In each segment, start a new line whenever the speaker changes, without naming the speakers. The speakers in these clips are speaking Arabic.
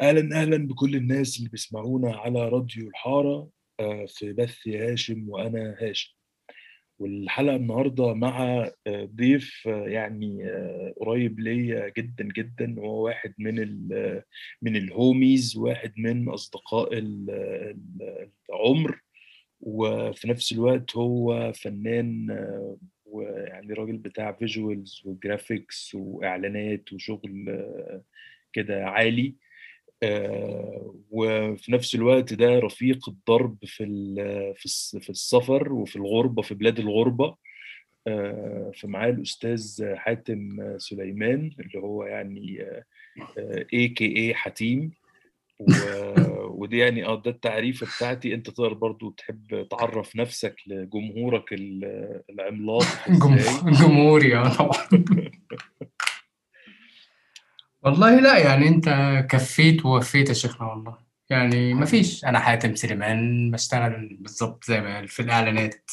أهلا أهلا بكل الناس اللي بيسمعونا على راديو الحارة آه، في بث هاشم وأنا هاشم. والحلقة النهارده مع آه، ضيف آه، يعني قريب ليا جدا جدا. وهو واحد من من ال homies واحد من أصدقاء ال- ال- العمر. وفي نفس الوقت هو فنان ويعني راجل بتاع visuals و graphics واعلانات وشغل كده عالي. وفي نفس الوقت ده رفيق الضرب في في الس- في السفر وفي الغربة في بلاد الغربة. آه، فمعاه الأستاذ حاتم سليمان اللي هو يعني اي كي اي حتيم. ودي يعني آه ده التعريفة بتاعتي. أنت تقدر برضو تحب تعرف نفسك لجمهورك ال- العملاق
جمهوري آه طبعا. والله لا يعني انت كفيت ووفيت يا شيخنا والله. يعني ما فيش. أنا حاتم سليمان بشتغل بالظبط زي ما في الإعلانات.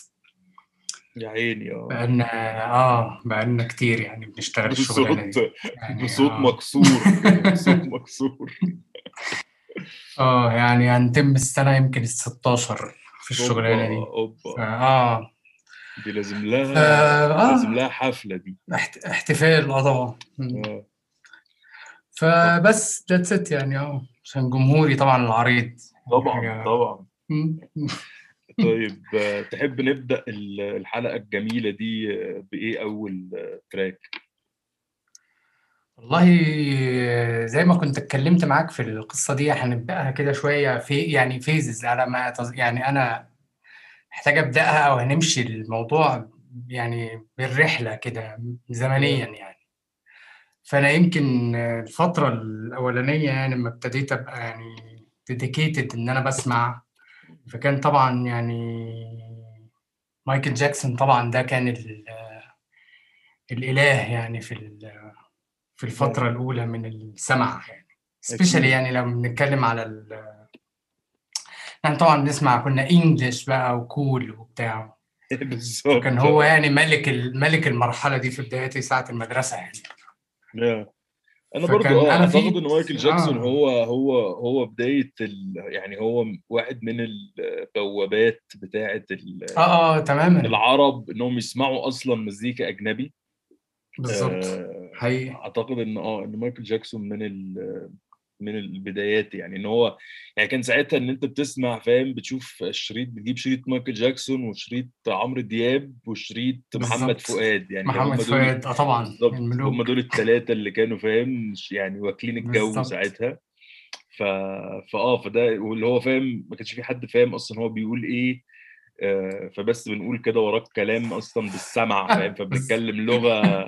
يا عيني آه.
بقالنا آه بقالنا كتير يعني بنشتغل الشغلانة
بصوت
دي. يعني
بصوت
آه.
مكسور بصوت مكسور.
آه يعني هنتم السنة يمكن ال 16 في
أوبا
الشغلانة دي.
أوبا.
فا آه.
دي لازم لها لازم
آه.
لها حفلة دي.
احت- احتفال آه طبعا.
طب
فبس that's it يعني آه عشان جمهوري طبعا العريض
طبعا طبعا. طيب آه، تحب نبدأ ال- الحلقة الجميلة دي آه، بإيه أول آه، track؟
والله زي ما كنت اتكلمت معاك في القصة دي هنبدأها كده شوية في يعني phases على ما. يعني أنا محتاج أبدأها أو هنمشي الموضوع يعني بالرحلة كده زمنيا يعني فأنا يمكن الفترة الأولانية يعني لما ابتديت أبقى يعني dedicated إن أنا بسمع فكان طبعا يعني مايكل جاكسون طبعا ده كان ال... الإله يعني في. في الفترة
آه،
الأولى من السمع يعني
specially
يعني لو بنتكلم على ال... يعني طبعا بنسمع كنا انجلش بقى وكول وبتاع
بالظبط
هو
آه
يعني ملك. ملك المرحلة دي في بدايتي ساعة المدرسة يعني
آه. أنا برضو آه أعتقد
في
إن مايكل جاكسون
آه
هو هو هو بداية ال يعني هو واحد من البوابات بتاعة ال-
آه آه تماما.
العرب إنهم يسمعوا أصلا مزيكا أجنبي.
بالظبط.
آه،
حقيقي.
أعتقد إن آه إن مايكل جاكسون من ال من البدايات يعني إن هو يعني كان ساعتها إن أنت بتسمع فاهم؟ بتشوف الشريط بتجيب شريط مايكل جاكسون وشريط عمرو دياب وشريط محمد
بالظبط.
فؤاد يعني
محمد فؤاد آه طبعا.
بالظبط هم دول الثلاثه اللي كانوا فاهم؟ يعني واكلين الجو
بالظبط.
ساعتها. ف فاه فده واللي هو فاهم؟ ما كانش في حد فاهم أصلا هو بيقول إيه آه، فبس بنقول كده وراك كلام أصلا بالسمع فاهم؟ فبنتكلم لغة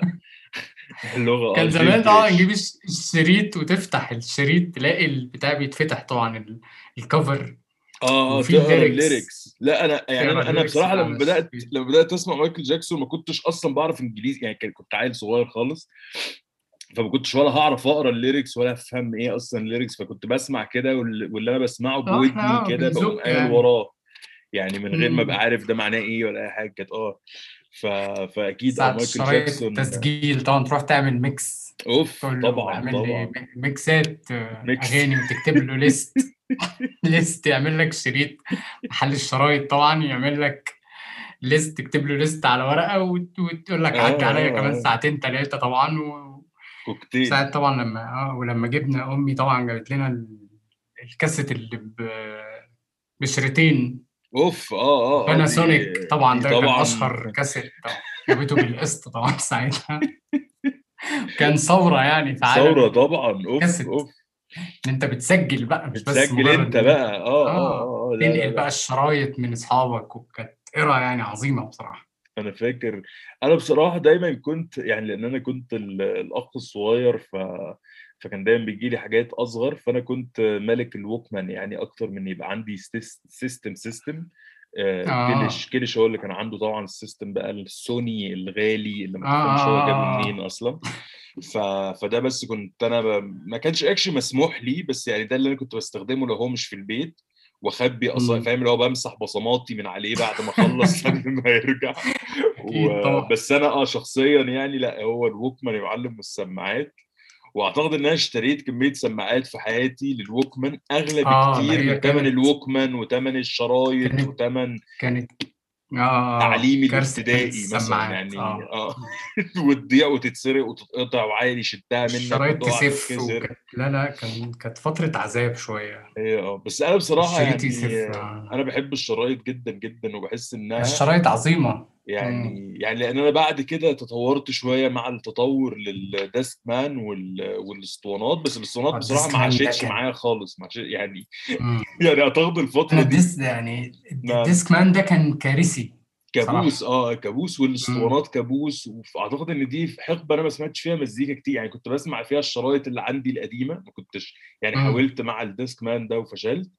لغه آه
كان زمان طبعا نجيب الشريط وتفتح الشريط تلاقي البتاع بيتفتح طبعا ال- ال
cover آه آه
وفي
تقرا
ال
lyrics لا أنا يعني أنا
ال
lyrics
بصراحة
لما
بدأت
لما بدأت اسمع مايكل جاكسون ما كنتش أصلا بعرف إنجليزي يعني كنت عيل صغير خالص فما كنتش ولا هعرف أقرأ ال lyrics ولا أفهم إيه أصلا ال lyrics فكنت بسمع كده وال- واللي أنا بسمعه
إحنا
بودني كده بقوم قايل
يعني.
وراه. يعني من غير ما أبقى
مم.
عارف ده معناه إيه ولا أي حاجة كانت آه. ف...
فأكيد
مايكل جاكسون
التسجيل طبعا تروح تعمل mix أوف
طبعا
اعمل لي
طبعا.
ميكسات آه،
mix.
أغاني وتكتب له list list يعمل لك شريط محل الشرايط طبعا يعمل لك list تكتب له list على ورقة وت- وتقول لك عدي عليا
آه
كمان
آه.
ساعتين ثلاثة طبعا و-
كوكتيل
وساعات طبعا لما آه ولما جبنا أمي طبعا جابت لنا ال- الكاسيت اللي ب- بشريطين.
أوف آه آه
باناسونيك طبعا
دي
ده كان
طبعا.
أشهر كاسيت طبعا جابته بالقسط طبعا ساعتها. كان ثورة يعني في عالم
ثورة طبعا أوف
الكاسيت
اوف
إن أنت بتسجل بقى مش بس
بتسجل أنت
إن انت
بقى. آه
آه
آه آه، لا
تنقل بقى الشرايط من أصحابك وكانت era يعني عظيمة بصراحة.
أنا فاكر. أنا بصراحة دايما كنت يعني لأن أنا كنت ال- الأخ الصغير ف فكان دايما بيجي لي حاجات أصغر فأنا كنت ملك ال Walkman يعني أكتر من يبقى عندي system system
آه
كلش كلش هو اللي كان عنده طبعا ال system بقى السوني الغالي اللي ما تفهمش هو جابه
آه
منين أصلا. ف... فده بس كنت أنا ب... ما كانش actually مسموح لي بس يعني ده اللي أنا كنت بستخدمه لو هو مش في البيت وأخبي
أصلا.
فاهم؟ اللي هو بمسح بصماتي من عليه بعد ما أخلص قبل ما يرجع.
طبعا.
وبس أنا آه شخصيا يعني لأ هو ال Walkman يا معلم والسماعات. واعتقد إن أنا اشتريت كمية سماعات في حياتي لل Walkman.
أغلى آه،
بكتير من ثمن
ال
Walkman وثمن الشرايط
كانت-
وثمن
كانت آه
تعليمي
كارثة
الابتدائي مثلا يعني
آه.
آه. وتضيع وتتسرق وتتقطع وعيل يشدها منك
الشرايط تسف لا لا كان كانت فترة عذاب شوية.
هي آه. بس أنا
بصراحة
يعني
يسف آه.
أنا بحب الشرايط جدا جدا وبحس إنها
الشرايط عظيمة.
يعني يعني لأن أنا بعد كده تطورت شوية مع التطور للديسك مان وال... والاسطوانات بس الاسطوانات
آه،
بصراحة ما عاشتش معايا خالص ما يعني
مم.
يعني اعتقد
الفترة
دي
الديس يعني. ال Discman ده كان كارثي
كابوس آه كابوس والاسطوانات كابوس واعتقد إن دي حقبة أنا ما سمعتش فيها مزيكا كتير يعني كنت بسمع فيها الشرايط اللي عندي القديمة ما كنتش يعني
مم.
حاولت مع ال Discman ده وفشلت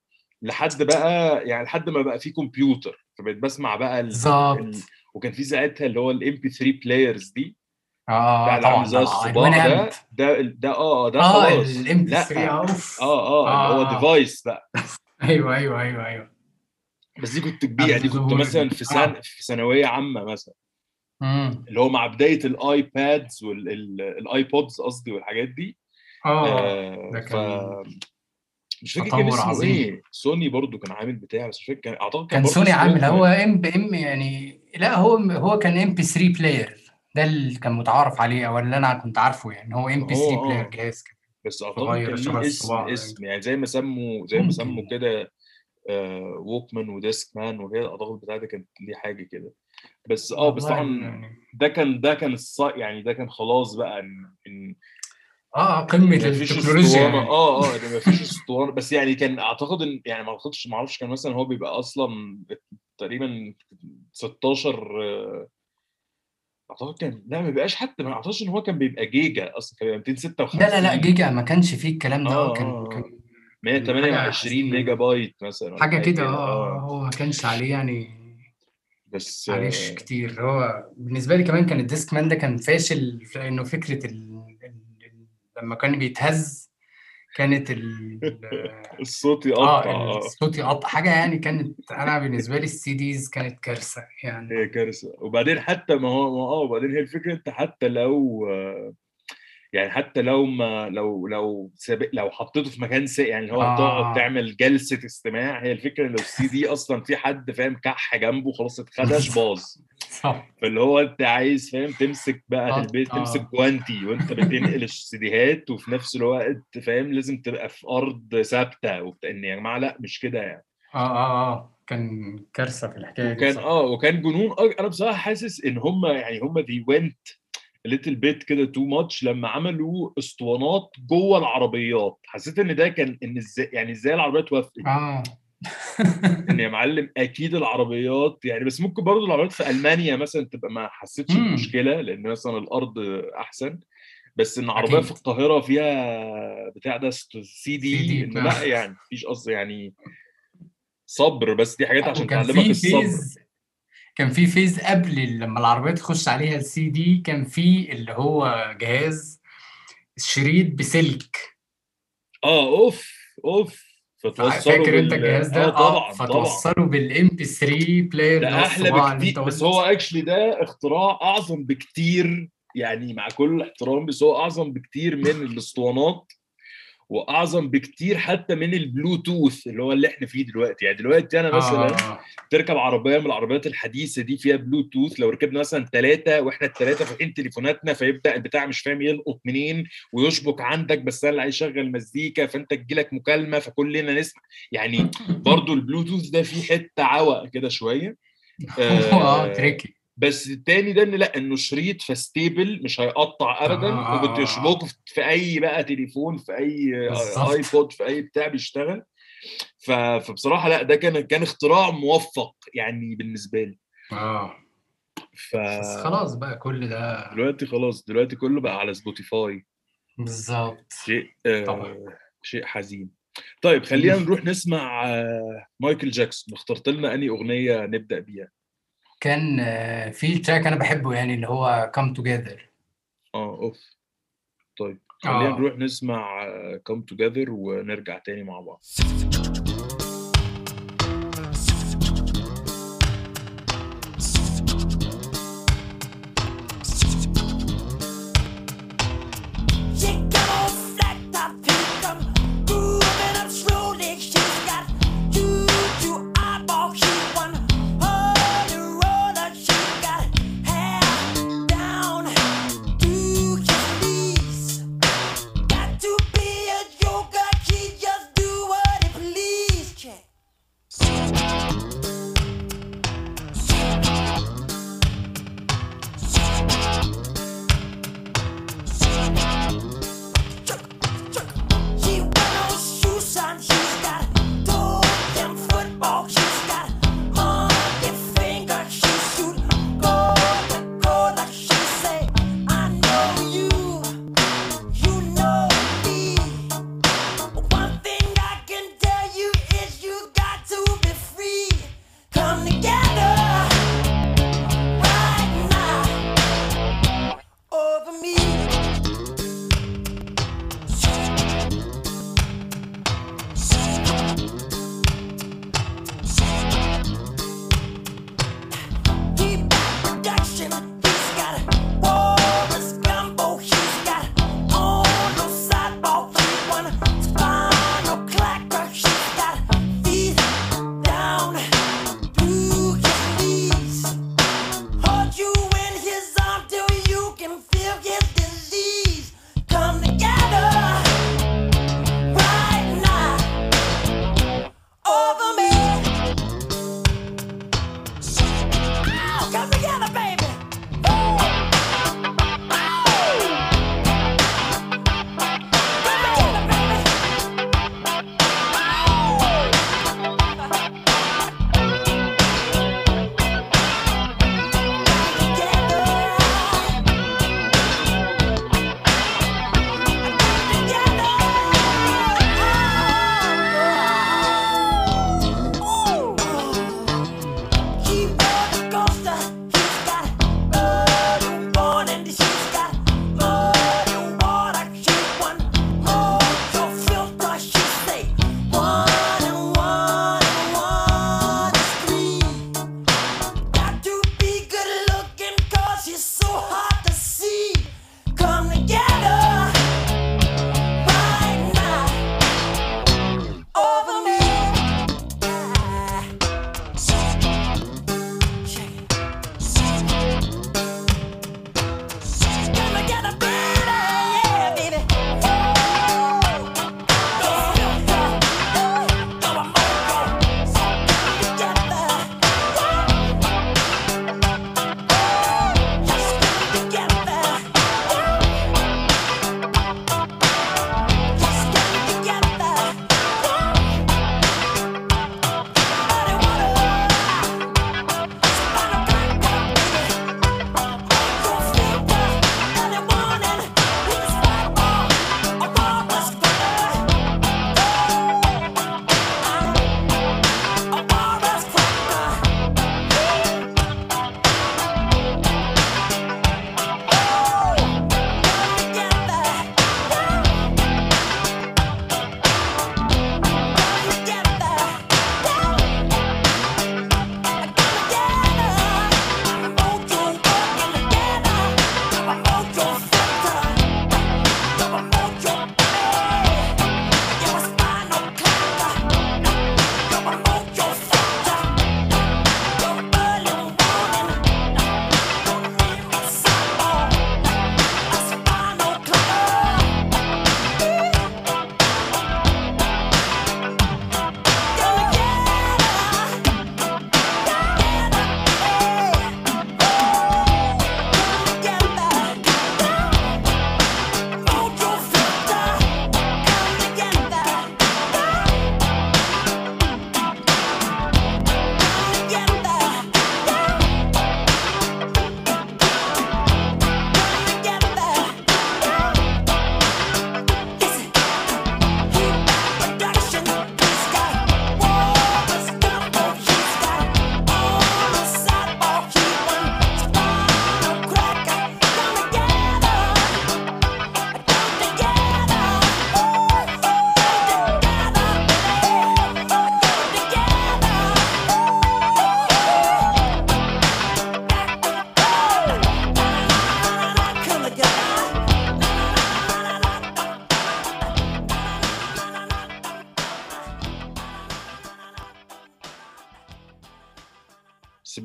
لحد بقى يعني لحد ما بقى في كمبيوتر فبقيت بسمع بقى ال... ال...
بالظبط
وكان في ساعتها اللي هو ال MP3 players دي آه
طبعا
زي
ده
الصباع ده ده ده آه ده
آه
خلاص
ال MP
لا
3 أوف
آه آه اللي هو
آه.
device بقى
أيوه أيوه أيوه أيوه
بس دي كنت كبير يعني كنت مثلا
دي.
في
آه.
في ثانوية عامة مثلا. اللي هو مع بداية ال iPads وال iPods قصدي والحاجات دي
آه ده كان
مش فاكر كان اسمه
عظيم.
إيه سوني برضو كان عامل بتاع بس مش فاكر كان أعتقد
كان
برضو
سوني عامل هو. MP إم يعني لا هو هو كان MP3 player ده اللي كان متعارف عليه أو اللي أنا كنت عارفه يعني هو MP
هو
3
player.
جهاز كده
بس اعتقد كان اسم
الصباع
اسم يعني زي ما سموا زي ما. سموا كده آه ووكمان وديسك مان وهي اعتقد بتاعتها كانت ليه حاجة كده بس آه بس طبعا
يعني
ده كان ده كان الص... يعني ده كان خلاص بقى
إن آه
قمة فيش
التكنولوجيا يعني.
آه آه ان ما فيش اسطوانة. بس يعني كان أعتقد إن يعني ما أعتقدش ما أعرفش كان مثلا هو بيبقى أصلا تقريبا 16 آه، أعتقد كان لا ما بيبقاش حتى ما أعتقدش إن هو كان بيبقى جيجا أصلا كان بيبقى 256
لا لا لا جيجا ما كانش فيه الكلام ده.
آه
آه كان
آه.
كان
آه. 128
حزينة.
ميجا بايت مثلا
حاجة كده آه
آه.
هو ما كانش عليه يعني
بس آه،
كتير. هو بالنسبة لي كمان كان ال Discman ده كان فاشل في انه فكرة ال... لما كان بيتهز كانت ال...
الصوت يقطع. آه
الصوت يقطع. حاجة يعني كانت أنا بالنسبة لي ال CDs كانت كارثة يعني.
هي كارثة. وبعدين حتى ما هو ما آه وبعدين هي الفكرة أنت حتى لو يعني حتى لو ما لو لو سابق لو حطيته في مكان سيء يعني اللي هو
آه.
تقعد تعمل جلسة استماع هي الفكرة لو السي دي أصلا في حد فاهم كح جنبه خلاص اتخدش باظ.
صح
فاللي هو أنت عايز فاهم تمسك بقى
آه،
البيت
آه.
تمسك جوانتي وأنت بتنقل السيديهات وفي نفس الوقت فاهم لازم تبقى في أرض ثابتة وبتاع إن يا جماعة لأ مش كده يعني.
آه آه آه. كان كارثة في الحكاية دي
وكان
صح.
آه وكان جنون أنا بصراحة حاسس إن هم يعني هم they went little bit كده too much لما عملوا أسطوانات جوه العربيات. حسيت إن ده كان إن إزاي يعني إزاي العربيات وافقت
آه.
إن يا معلم أكيد العربيات يعني بس ممكن برضو العربيات في ألمانيا مثلا تبقى ما حسيتش. بمشكلة لأن مثلا الأرض أحسن بس إن عربية في. القاهرة فيها بتاع ده سي دي. لا يعني مفيش قصد يعني صبر بس دي حاجات عشان تعلمك الصبر
phase كان في phase قبل لما العربية تخش عليها السي دي كان في اللي هو جهاز شريط بسلك
آه أوف أوف فتوصله
فاكر انت
بال-
الجهاز ده؟
آه طبعا طبعا.
فتوصله بال MP3 player
ده
أحلى
بكتير.
انت
بس. هو actually ده اختراع أعظم بكتير يعني مع كل الاحترام بس هو أعظم بكتير من الاسطوانات. وأعظم بكتير حتى من البلوتوث اللي هو اللي إحنا فيه دلوقتي. يعني دلوقتي أنا مثلا
آه.
تركب عربية من العربيات الحديثة دي فيها بلوتوث لو ركبنا مثلا ثلاثة وإحنا الثلاثه فاتحين تليفوناتنا فيبدأ البتاع مش فاهم يلقط منين ويشبك عندك بس أنا اللي عايز أشغل مزيكا فأنت تجيلك مكالمة فكلنا نسمع. يعني برضو البلوتوث ده فيه حتة عوق كده شوية.
آه tricky
بس التاني ده إن لأ إنه شريط فستيبل مش هيقطع ابدا
آه، آه، آه.
وبتشبكه في أي بقى تليفون في أي
بالظبط.
iPod في أي بتاع بيشتغل. فبصراحة لأ ده كان كان اختراع موفق يعني بالنسبة لي.
آه.
ف
بس خلاص بقى كل ده
دلوقتي خلاص دلوقتي كله بقى على Spotify
بالظبط.
شيء آه
طبعا.
شيء حزين. طيب خلينا نروح نسمع آه مايكل جاكسون. اخترت لنا أنهي أغنية نبدأ بيها؟
كان آه، في track أنا بحبه يعني اللي هو Come Together.
آه أوف. طيب خلينا
آه.
نروح نسمع كم توجذر ونرجع تاني مع بعض.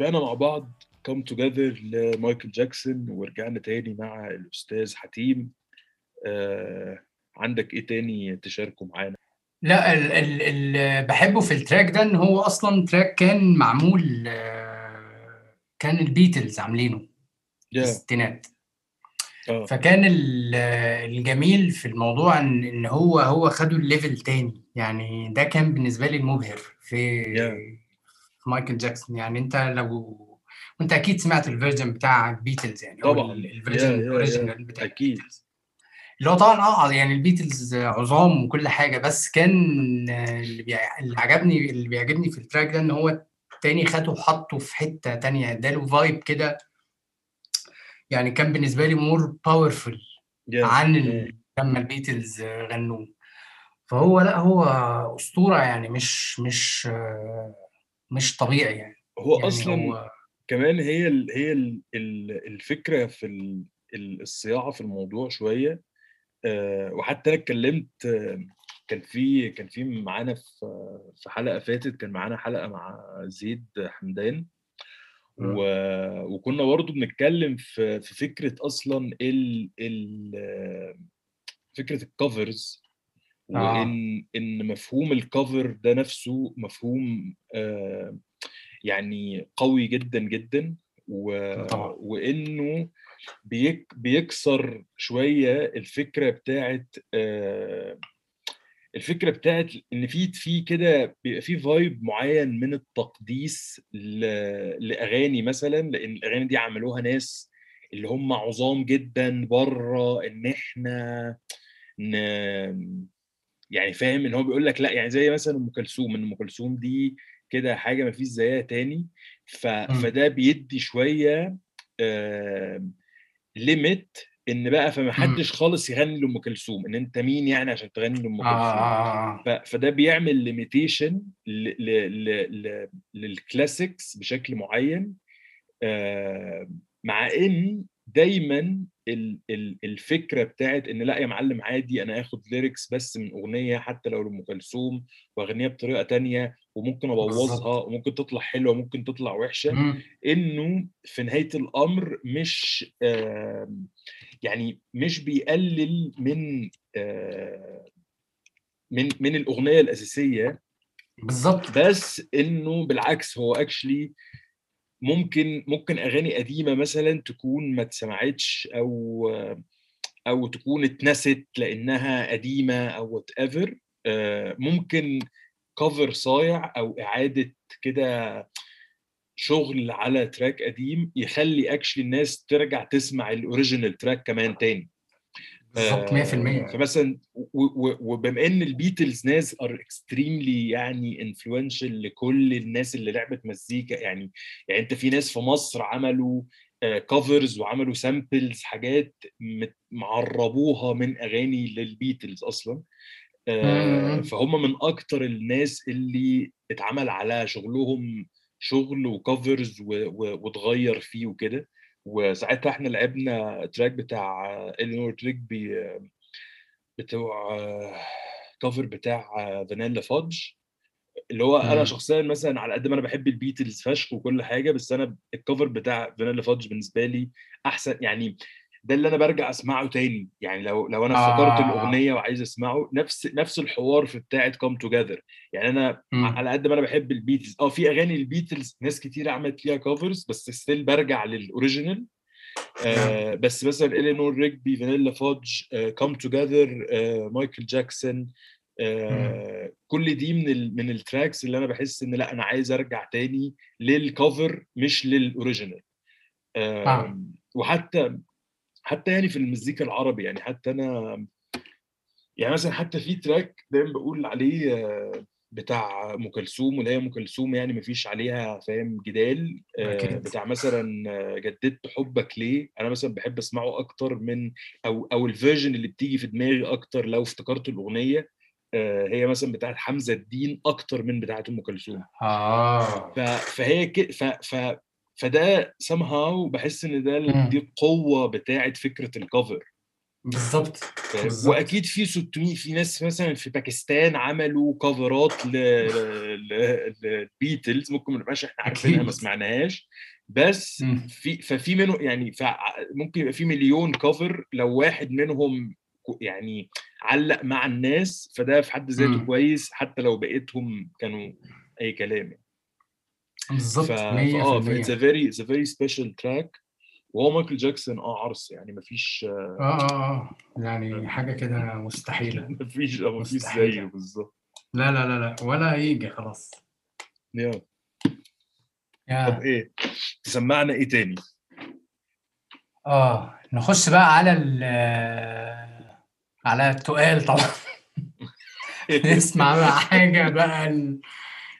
سمعنا مع بعض Come Together لمايكل جاكسون ورجعنا تاني مع الأستاذ حاتم آه عندك إيه تاني تشاركه معانا؟
لا اللي بحبه في ال track ده إن هو أصلا track كان معمول آه، كان البيتلز عاملينه في. الستينات.
آه.
فكان ال- الجميل في الموضوع ان إن هو هو خده ال level تاني. يعني ده كان بالنسبة لي المبهر في
Yeah.
مايكل جاكسون يعني أنت لو وأنت أكيد سمعت ال version بتاع البيتلز يعني
طبعاً.
ال version
ال
original بتاع. البيتلز اللي هو طبعا آه يعني البيتلز عظام وكل حاجة بس كان اللي, بيع... اللي عجبني اللي بيعجبني في ال track ده إن هو تاني خده وحطه في حتة تانية اداله vibe كده يعني كان بالنسبة لي more powerful
yeah.
عن. ال... لما البيتلز غنوه فهو لا هو أسطورة يعني مش مش آه، مش طبيعي يعني.
هو
يعني
أصلا
هو
كمان هي ال هي ال ال الفكرة في ال ال- الصياعة في الموضوع شوية. آه، وحتى أنا اتكلمت كان في كان في معانا في في حلقة فاتت كان معانا حلقة مع زيد حمدان. و... وكنا برضو بنتكلم في في فكرة أصلا ال ال فكرة الكفرز
آه.
وإن إن مفهوم الكفر ده نفسه مفهوم آه، يعني قوي جدا جدا و...
طبعاً.
وإنه بيك... بيكسر شوية الفكرة بتاعت آه، الفكرة بتاعت إن في في كده بيبقى في فايب معين من التقديس ل... لأغاني مثلا لأن الأغاني دي عملوها ناس اللي هم عظام جدا بره إن إحنا ن... يعني فاهم إن هو بيقول لك لأ يعني زي مثلا أم كلثوم إن أم كلثوم دي كده حاجة ما فيش زيها تاني ف... فده بيدي شوية limit إن بقى فما حدش خالص يغني لأم كلثوم إن أنت مين يعني عشان تغني لأم كلثوم
آه.
ف... فده بيعمل limitation ل... ل... ل... ل... لل classics بشكل معين آه، مع إن دايما. الفكرة بتاعت إن لأ يا معلم عادي أنا آخد lyrics بس من أغنية حتى لو لأم كلثوم وأغنيها بطريقة تانية وممكن
أبوظها.
وممكن تطلع حلوة وممكن تطلع وحشة
مم.
إنه في نهاية الأمر مش يعني مش بيقلل من آه، من من الأغنية الأساسية
بالظبط
بس إنه بالعكس هو actually ممكن ممكن أغاني قديمة مثلا تكون ما اتسمعتش أو أو تكون اتنست لأنها قديمة أو whatever ممكن cover صايع أو إعادة كده شغل على track قديم يخلي actually الناس ترجع تسمع ال original track كمان تاني.
بالظبط 100%
آه، فمثلا وبما إن البيتلز ناس are extremely يعني influential لكل الناس اللي لعبت مزيكا يعني يعني أنت في ناس في مصر عملوا covers وعملوا samples حاجات معربوها من أغاني للبيتلز أصلا آه،. فهم من أكتر الناس اللي اتعمل على شغلهم شغل و covers واتغير فيه وكده وساعتها إحنا لعبنا track بتاع Eleanor Rigby آه، بتوع cover بتاع Vanilla Fudge اللي هو
أنا.
شخصيا مثلا على قد ما أنا بحب البيتلز فشخ وكل حاجة بس أنا ال cover بتاع Vanilla Fudge بالنسبة لي أحسن يعني ده اللي أنا برجع أسمعه تاني يعني لو لو أنا افتكرت
آه.
الأغنية وعايز أسمعه نفس نفس الحوار في بتاعة Come Together يعني أنا
مم.
على قد ما أنا بحب البيتلز آه في أغاني البيتلز ناس كتير عملت ليها covers بس still برجع لل original آه بس مثلا Eleanor Rigby Vanilla Fudge Come Together مايكل جاكسون آه كل دي من ال من ال tracks اللي أنا بحس إن لأ أنا عايز أرجع تاني لل cover مش لل original
آه.
وحتى حتى يعني في المزيكا العربي يعني حتى أنا يعني مثلا حتى في track دايما بقول عليه آه، بتاع أم كلثوم واللي هي أم كلثوم يعني مفيش عليها فاهم جدال آه،. بتاع مثلا آه، جددت حبك ليه؟ أنا مثلا بحب أسمعه أكتر من أو أو ال version اللي بتيجي في دماغي أكتر لو افتكرت الأغنية آه، هي مثلا بتاعت حمزة الدين أكتر من بتاعت أم كلثوم. آه. فهي ك... ف... ف... فده somehow بحس إن ده ال-
مم.
دي القوة بتاعت فكرة
ال
cover
بالظبط
وأكيد في 600 في ناس مثلا في باكستان عملوا cover ات للبيتلز ممكن ما نبقاش إحنا عارفينها ما سمعناهاش بس
مم.
في ففي منه يعني ممكن يبقى في مليون كفر لو واحد منهم يعني علق مع الناس فده في حد ذاته
مم.
كويس حتى لو بقيتهم كانوا أي كلام يعني.
بالظبط
فآه ف it's
100%
a very it's a very special track. وهو مايكل جاكسون آه عرس يعني مفيش
آه آه آه يعني حاجة كده مستحيلة
مفيش آه مفيش زيه بالظبط
لا لا لا لا ولا يجي خلاص.
yeah. طب
يا
إيه تسمعنا إيه تاني؟
آه نخش بقى على ال على التقال طبعا. نسمع بقى حاجة بقى.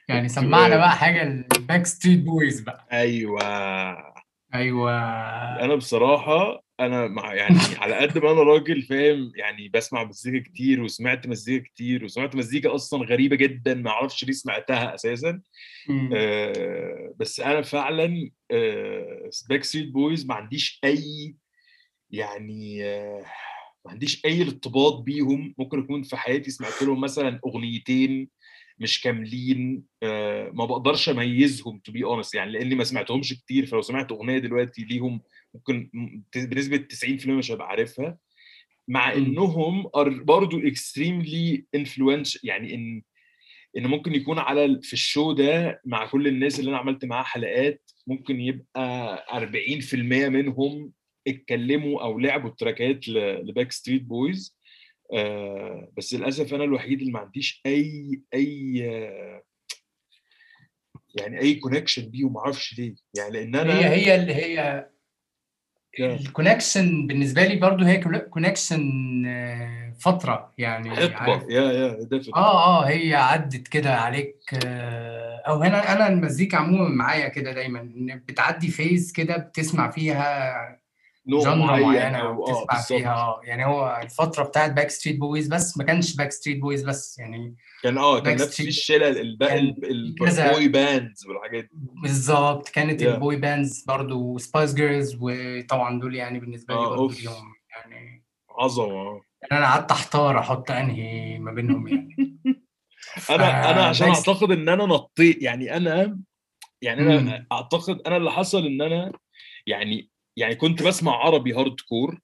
يعني سمعنا. بقى حاجة ال Backstreet Boys بقى.
أيوه.
أيوه.
أنا بصراحة أنا مع يعني على قد ما أنا راجل فاهم يعني بسمع مزيكا كتير وسمعت مزيكا كتير وسمعت مزيكا أصلا غريبة جدا ما أعرفش ليه سمعتها
أساسا.
آه بس أنا فعلا Backstreet Boys ما عنديش أي يعني آه ما عنديش أي ارتباط بيهم. ممكن أكون في حياتي سمعت لهم مثلا أغنيتين مش كاملين آه ما بقدرش أميزهم to be honest يعني لإني ما سمعتهمش كتير فلو سمعت أغنية دلوقتي ليهم ممكن بنسبة 90% مش هبقى عارفها مع
مم.
إنهم برضو extremely influen- يعني إن إن ممكن يكون على في ال show ده مع كل الناس اللي أنا عملت معاها حلقات ممكن يبقى 40% منهم اتكلموا أو لعبوا track ات ل Backstreet Boys آه بس للأسف أنا الوحيد اللي ما عنديش أي أي آه يعني أي connection بيهم ما أعرفش ليه. يعني لأن أنا
هي هي اللي هي ال connection بالنسبة لي برضو هي connection فترة يعني عارف؟
حقبه yeah yeah
آه آه هي عدت كده عليك آه، أو هنا أنا المزيكا عموما معايا كده دايما بتعدي phase كده بتسمع فيها
نوع معين
معينة
أو آه
بتسمع فيها آه يعني هو الفترة بتاعت Backstreet Boys بس ما كانش Backstreet Boys بس يعني
كان آه كان نفس الشلل ال boy bands والحاجات دي.
بالظبط كانت
yeah
ال boy bands برضو Spice Girls وطبعا دول يعني بالنسبة لي
آه
برضو
أوف.
ليهم يعني.
عظمة آه.
يعني أنا قعدت أحتار أحط أنهي ما بينهم يعني.
أنا أنا عشان أعتقد إن أنا نطيت يعني أنا يعني
أنا.
أعتقد أنا اللي حصل إن أنا يعني يعني كنت بسمع عربي
hardcore.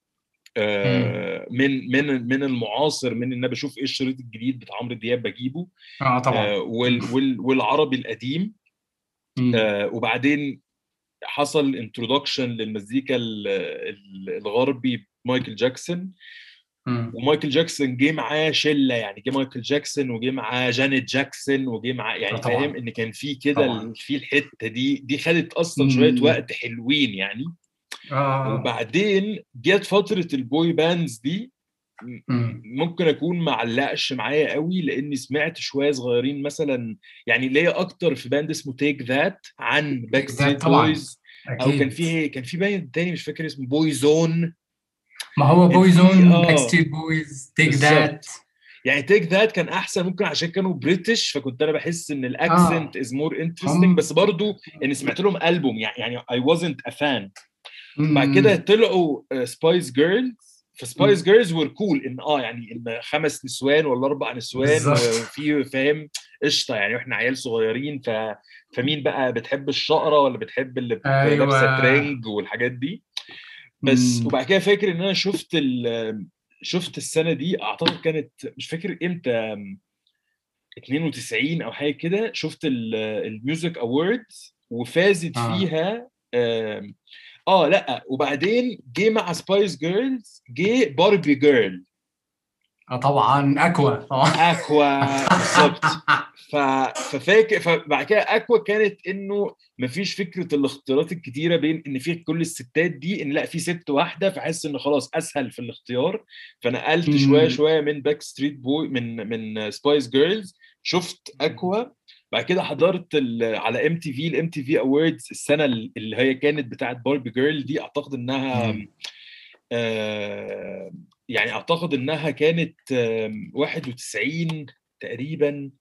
آه، من من من المعاصر من إن أنا بشوف إيه الشريط الجديد بتاع عمرو دياب بجيبه
آه طبعا
آه، وال. وال والعربي القديم. آه، وبعدين حصل introduction للمزيكا ال- ال- الغربي مايكل جاكسون
مم.
ومايكل جاكسون جه معاه شلة يعني جه مايكل جاكسون وجه معاه جانيت جاكسون وجه معاه
آه
يعني فاهم إن كان في كده في الحتة دي دي خدت أصلا
شوية.
وقت حلوين يعني
آه.
وبعدين جت فترة ال boy bands
دي.
ممكن أكون معلقش معايا قوي لأني سمعت شوية صغيرين مثلا يعني ليا أكتر في band اسمه Take That عن
Backstreet
Boys أو كان في كان في band تاني مش فاكر اسمه Boyzone
ما هو Boyzone Backstreet Boys Take
That يعني Take That كان أحسن ممكن عشان كانوا British فكنت أنا بحس
إن
ال accent is more
interesting
بس برضو ان سمعت لهم ألبوم يعني يعني I wasn't a fan. بعد كده. طلعوا Spice Girls ف
Spice.
Girls were cool إن آه يعني إن خمس نسوان ولا أربع نسوان
بالظبط
وفي فاهم قشطة يعني وإحنا عيال صغيرين ف فمين بقى بتحب الشقرة ولا بتحب اللي بت-
لابسة
ترنج والحاجات دي بس
مم.
وبعد كده فاكر إن أنا شفت ال شفت السنة دي أعتقد كانت مش فاكر إمتى 92 أو حاجة كده شفت ال music awards وفازت
آه
فيها آه لأ. وبعدين جه مع Spice Girls جه Barbie Girl
آه طبعا. Aqua. طبعا
Aqua. بالظبط. ف... ففاكر فبعد كده Aqua كانت إنه مفيش فكرة الاختيارات الكتيرة بين إن في كل الستات دي إن لأ في ست واحدة فحس إن خلاص أسهل في الاختيار. فنقلت
شوية.
شوية من Backstreet Boy من من Spice Girls شفت Aqua. بعد كده حضرت. على MTV ال MTV Awards السنة اللي هي كانت بتاعت Barbie Girl دي أعتقد
إنها.
آه يعني أعتقد إنها كانت آم، 91 تقريبا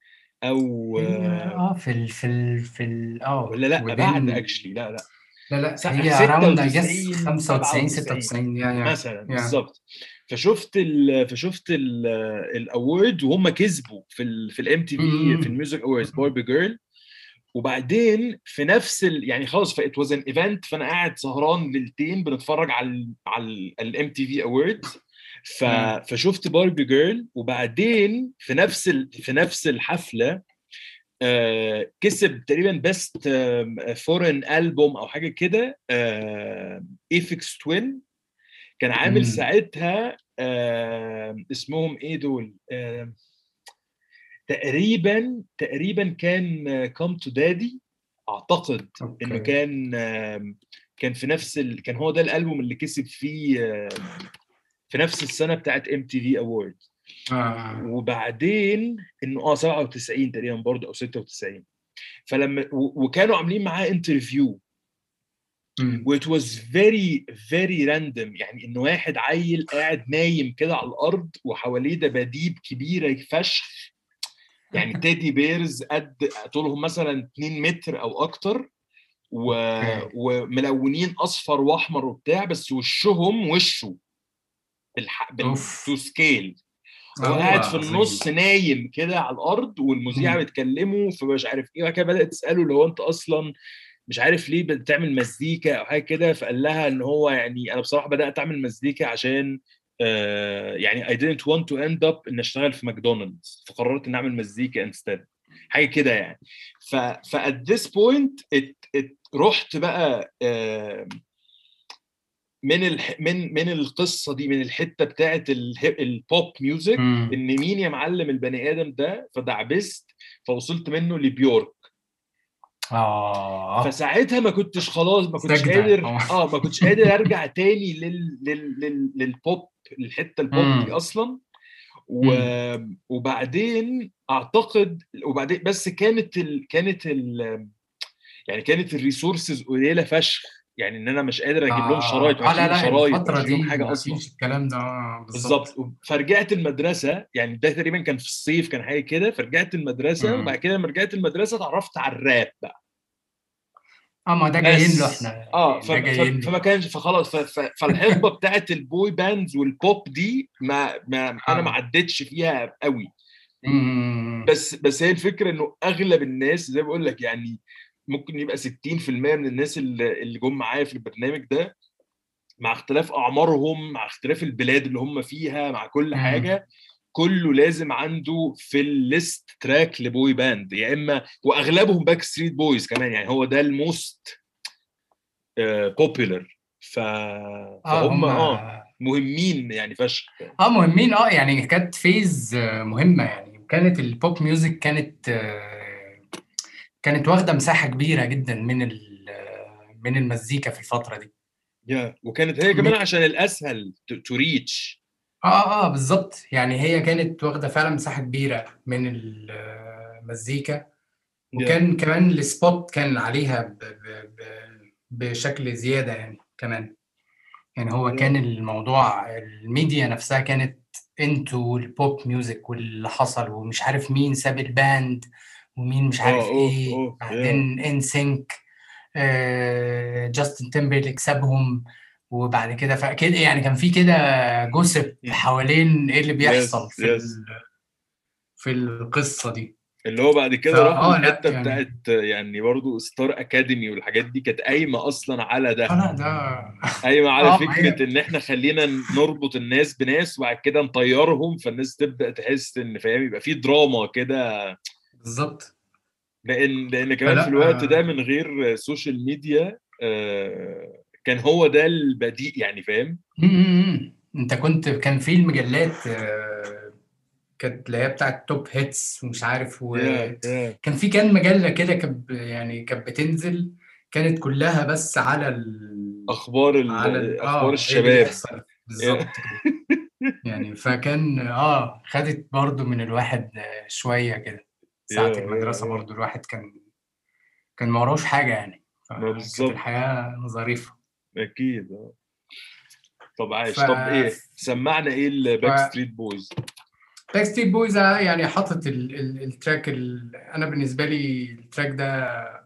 أو
آه
في ال في ال في ال آه
ولا لأ بعد
actually
لأ لأ لا لأ
هي
96
95
97
96 يا يا
مثلا
يا
بالظبط فشفت ال فشفت ال award وهم كسبوا في ال في ال MTV. في ال music awards Barbie Girl وبعدين في نفس ال يعني خلاص ف it was an event فأنا قاعد سهران ليلتين بنتفرج على ال على ال MTV Awards. ف. فشفت Barbie Girl وبعدين في نفس ال في نفس الحفلة آه كسب تقريبا best foreign album أو حاجة كده Aphex Twin كان عامل
مم.
ساعتها آه اسمهم إيه دول آه تقريبا تقريبا كان Come to Daddy أعتقد إنه
okay
كان آم، كان في نفس ال... كان هو ده الألبوم اللي كسب فيه آم، في نفس السنة بتاعت MTV Award
آه.
وبعدين إنه آه 97 تقريبا برضه أو 96 فلما و- وكانوا عاملين معاه
interview.
What was very very random يعني انه واحد عيل قاعد نايم كده على الأرض وحواليه دباديب كبيرة فشخ. يعني teddy bears قد طولهم مثلا 2 متر أو أكتر و... وملونين أصفر وأحمر وبتاع بس وشهم وشه بالح... بال... to scale هو
هو
قاعد في النص نايم كده على الأرض والمذيعه. بتكلمه فمش عارف إيه. وبعد كده بدأت تسأله اللي هو أنت أصلا مش عارف ليه بتعمل مزيكا أو حاجة كده فقال لها إن هو يعني أنا بصراحة بدأت أعمل مزيكا عشان آه يعني I didn't want to end up إن أشتغل في ماكدونالدز فقررت إن أعمل مزيكا instead حاجة كده يعني. ف ف at this point it, it رحت بقى آه من الح... من من القصة دي من الحتة بتاعت الهيب- ال pop
music.
إن مين يا معلم البني آدم ده؟ فدعبست فوصلت منه لبيورك.
آه.
فساعتها ما كنتش خلاص ما كنتش قادر
آه.
آه ما كنتش قادر أرجع تاني لل... لل... لل... للبوب الحته البوب دي. أصلا. و... وبعدين أعتقد وبعدين بس كانت ال... كانت ال... يعني كانت ال resources قليلة فشخ. يعني إن أنا مش قادر أجيب لهم شرايط
آه
ما
آه، لا لا
شرايط فيهم
دي
حاجة
أصلا. الكلام ده آه، بالظبط.
فرجعت المدرسة يعني ده تقريبا كان في الصيف كان حاجة كده فرجعت المدرسة وبعد. كده لما رجعت المدرسة اتعرفت على الراب بقى.
آه ما ده جايين له
إحنا.
آه
ف... ف... فما كانش فخلاص ف... ف... فالحقبة بتاعت ال boy bands وال pop دي ما, ما أنا ما
آه.
عدتش فيها قوي. بس بس هي الفكرة إنه أغلب الناس زي ما بقول لك يعني ممكن يبقى 60% من الناس اللي اللي جم معايا في البرنامج ده مع اختلاف أعمارهم مع اختلاف البلاد اللي هم فيها مع كل. حاجة كله لازم عنده في ال list track ل boy band يا إما وأغلبهم باك ستريت بويز كمان يعني هو ده ال most popular ف
آه
فهم
هم
آه مهمين يعني فشخ
آه مهمين آه يعني كانت phase آه، مهمة يعني وكانت ال pop music كانت آه، كانت واخدة مساحة كبيرة جدا من من المزيكا في الفترة دي.
yeah وكانت هي كمان عشان الأسهل to
reach آه آه بالظبط يعني هي كانت واخدة فعلا مساحة كبيرة من المزيكا. وكان كمان ال spot كان عليها ب ب ب بشكل زيادة يعني كمان. يعني هو كان الموضوع الميديا نفسها كانت انتو ال pop music واللي حصل ومش عارف مين ساب ال band. ومين مش عارف
اوف إيه yeah
بعدين إن سينك جاستن تيمبرليك سابهم وبعد كده فكده يعني كان في كده gossip حوالين إيه اللي بيحصل
yes.
في ال- في القصة دي.
اللي هو بعد كده
لأ
الحتة
يعني
بتاعت يعني برضو ستار أكاديمي والحاجات دي كانت قايمة أصلا على ده.
لأ ده
قايمة على
هي
فكرة إن إحنا خلينا نربط الناس بناس وبعد كده نطيرهم فالناس تبدأ تحس إن فاهم يبقى في دراما كده
بالظبط
لأن لأن كمان في الوقت ده
آه.
من غير social media آه، كان هو ده البديل يعني فاهم.
انت كنت كان في المجلات آه، كانت اللي هي بتاعت توب هيتس ومش عارف
yeah
وكان
yeah
في كان مجلة كده كانت يعني كانت بتنزل كانت كلها بس على ال...
أخبار ال-
على ال... أخبار اللي
الشباب.
بالظبط يعني فكان آه خدت برضو من الواحد آه، شوية كده. المدرسة
yeah
برضو الواحد كان كان ما وراهوش حاجة يعني.
بالظبط.
الحياة ظريفة.
أكيد آه. طب عايش.
ف...
طب إيه سمعنا إيه الباك. ستريت بويز
باك ستريت بويز يعني حاطط ال... ال... ال track ال... أنا بالنسبة لي ال track ده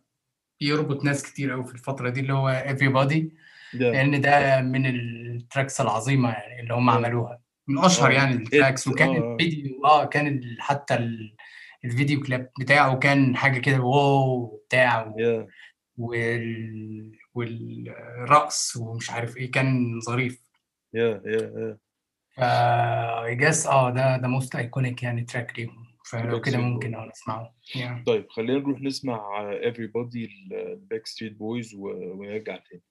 بيربط ناس كتير قوي في الفترة دي اللي هو everybody
yeah
لأن ده من ال tracks العظيمة يعني اللي هم
yeah
عملوها. من أشهر
آه
يعني
ال
tracks وكان
آه
الفيديو آه كان حتى ال- الفيديو كليب بتاعه كان حاجة كده wow بتاع
yeah.
وال... والرقص ومش عارف إيه كان ظريف.
yeah yeah yeah.
ف I guess آه ده ده most iconic يعني track ليهم فلو كده ممكن آه نسمعه yeah.
طيب خلينا نروح نسمع Everybody الباك ستريت بويز ونرجع تاني.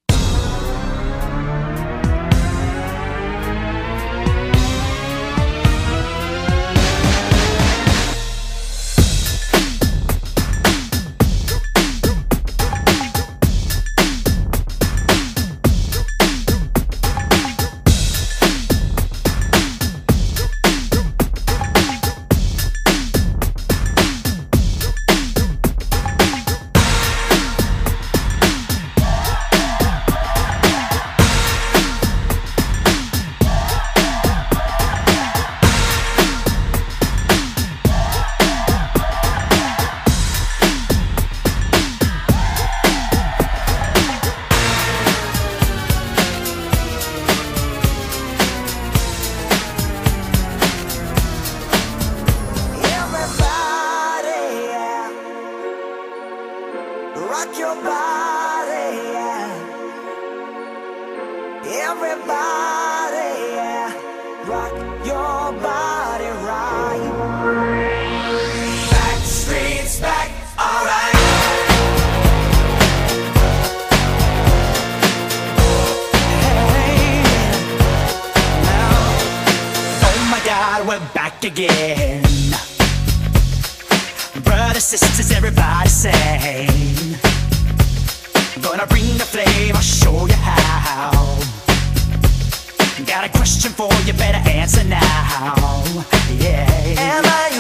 Brothers, sisters, everybody sing. Gonna bring the flame, I'll show you how. Got a question for you, better answer now. Yeah. Am I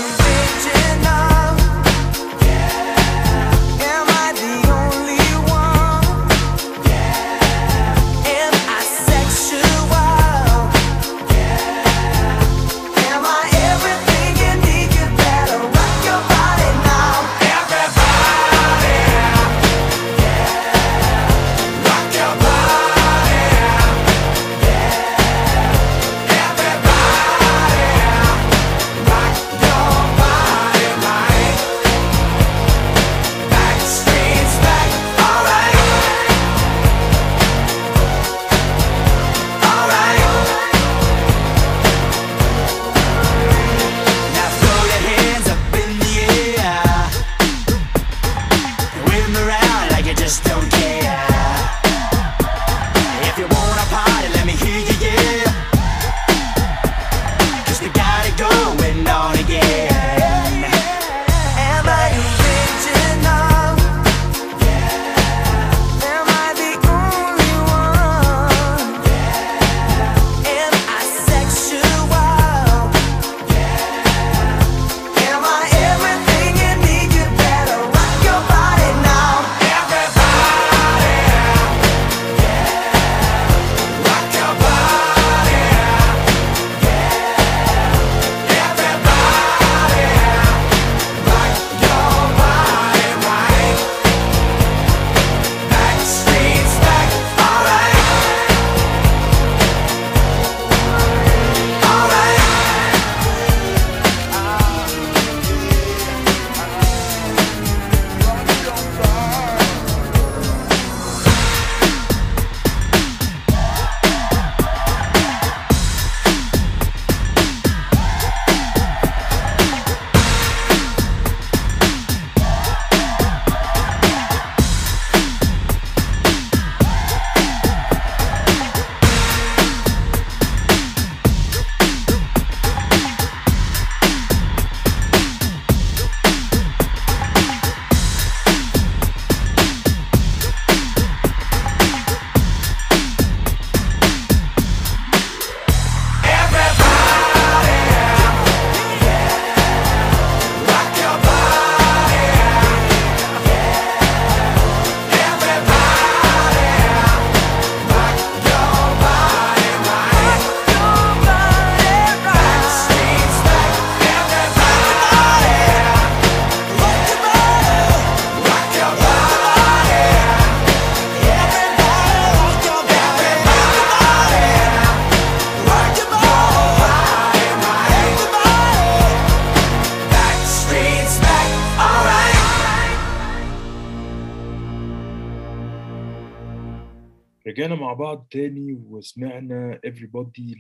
مع بعض تاني وسمعنا everybody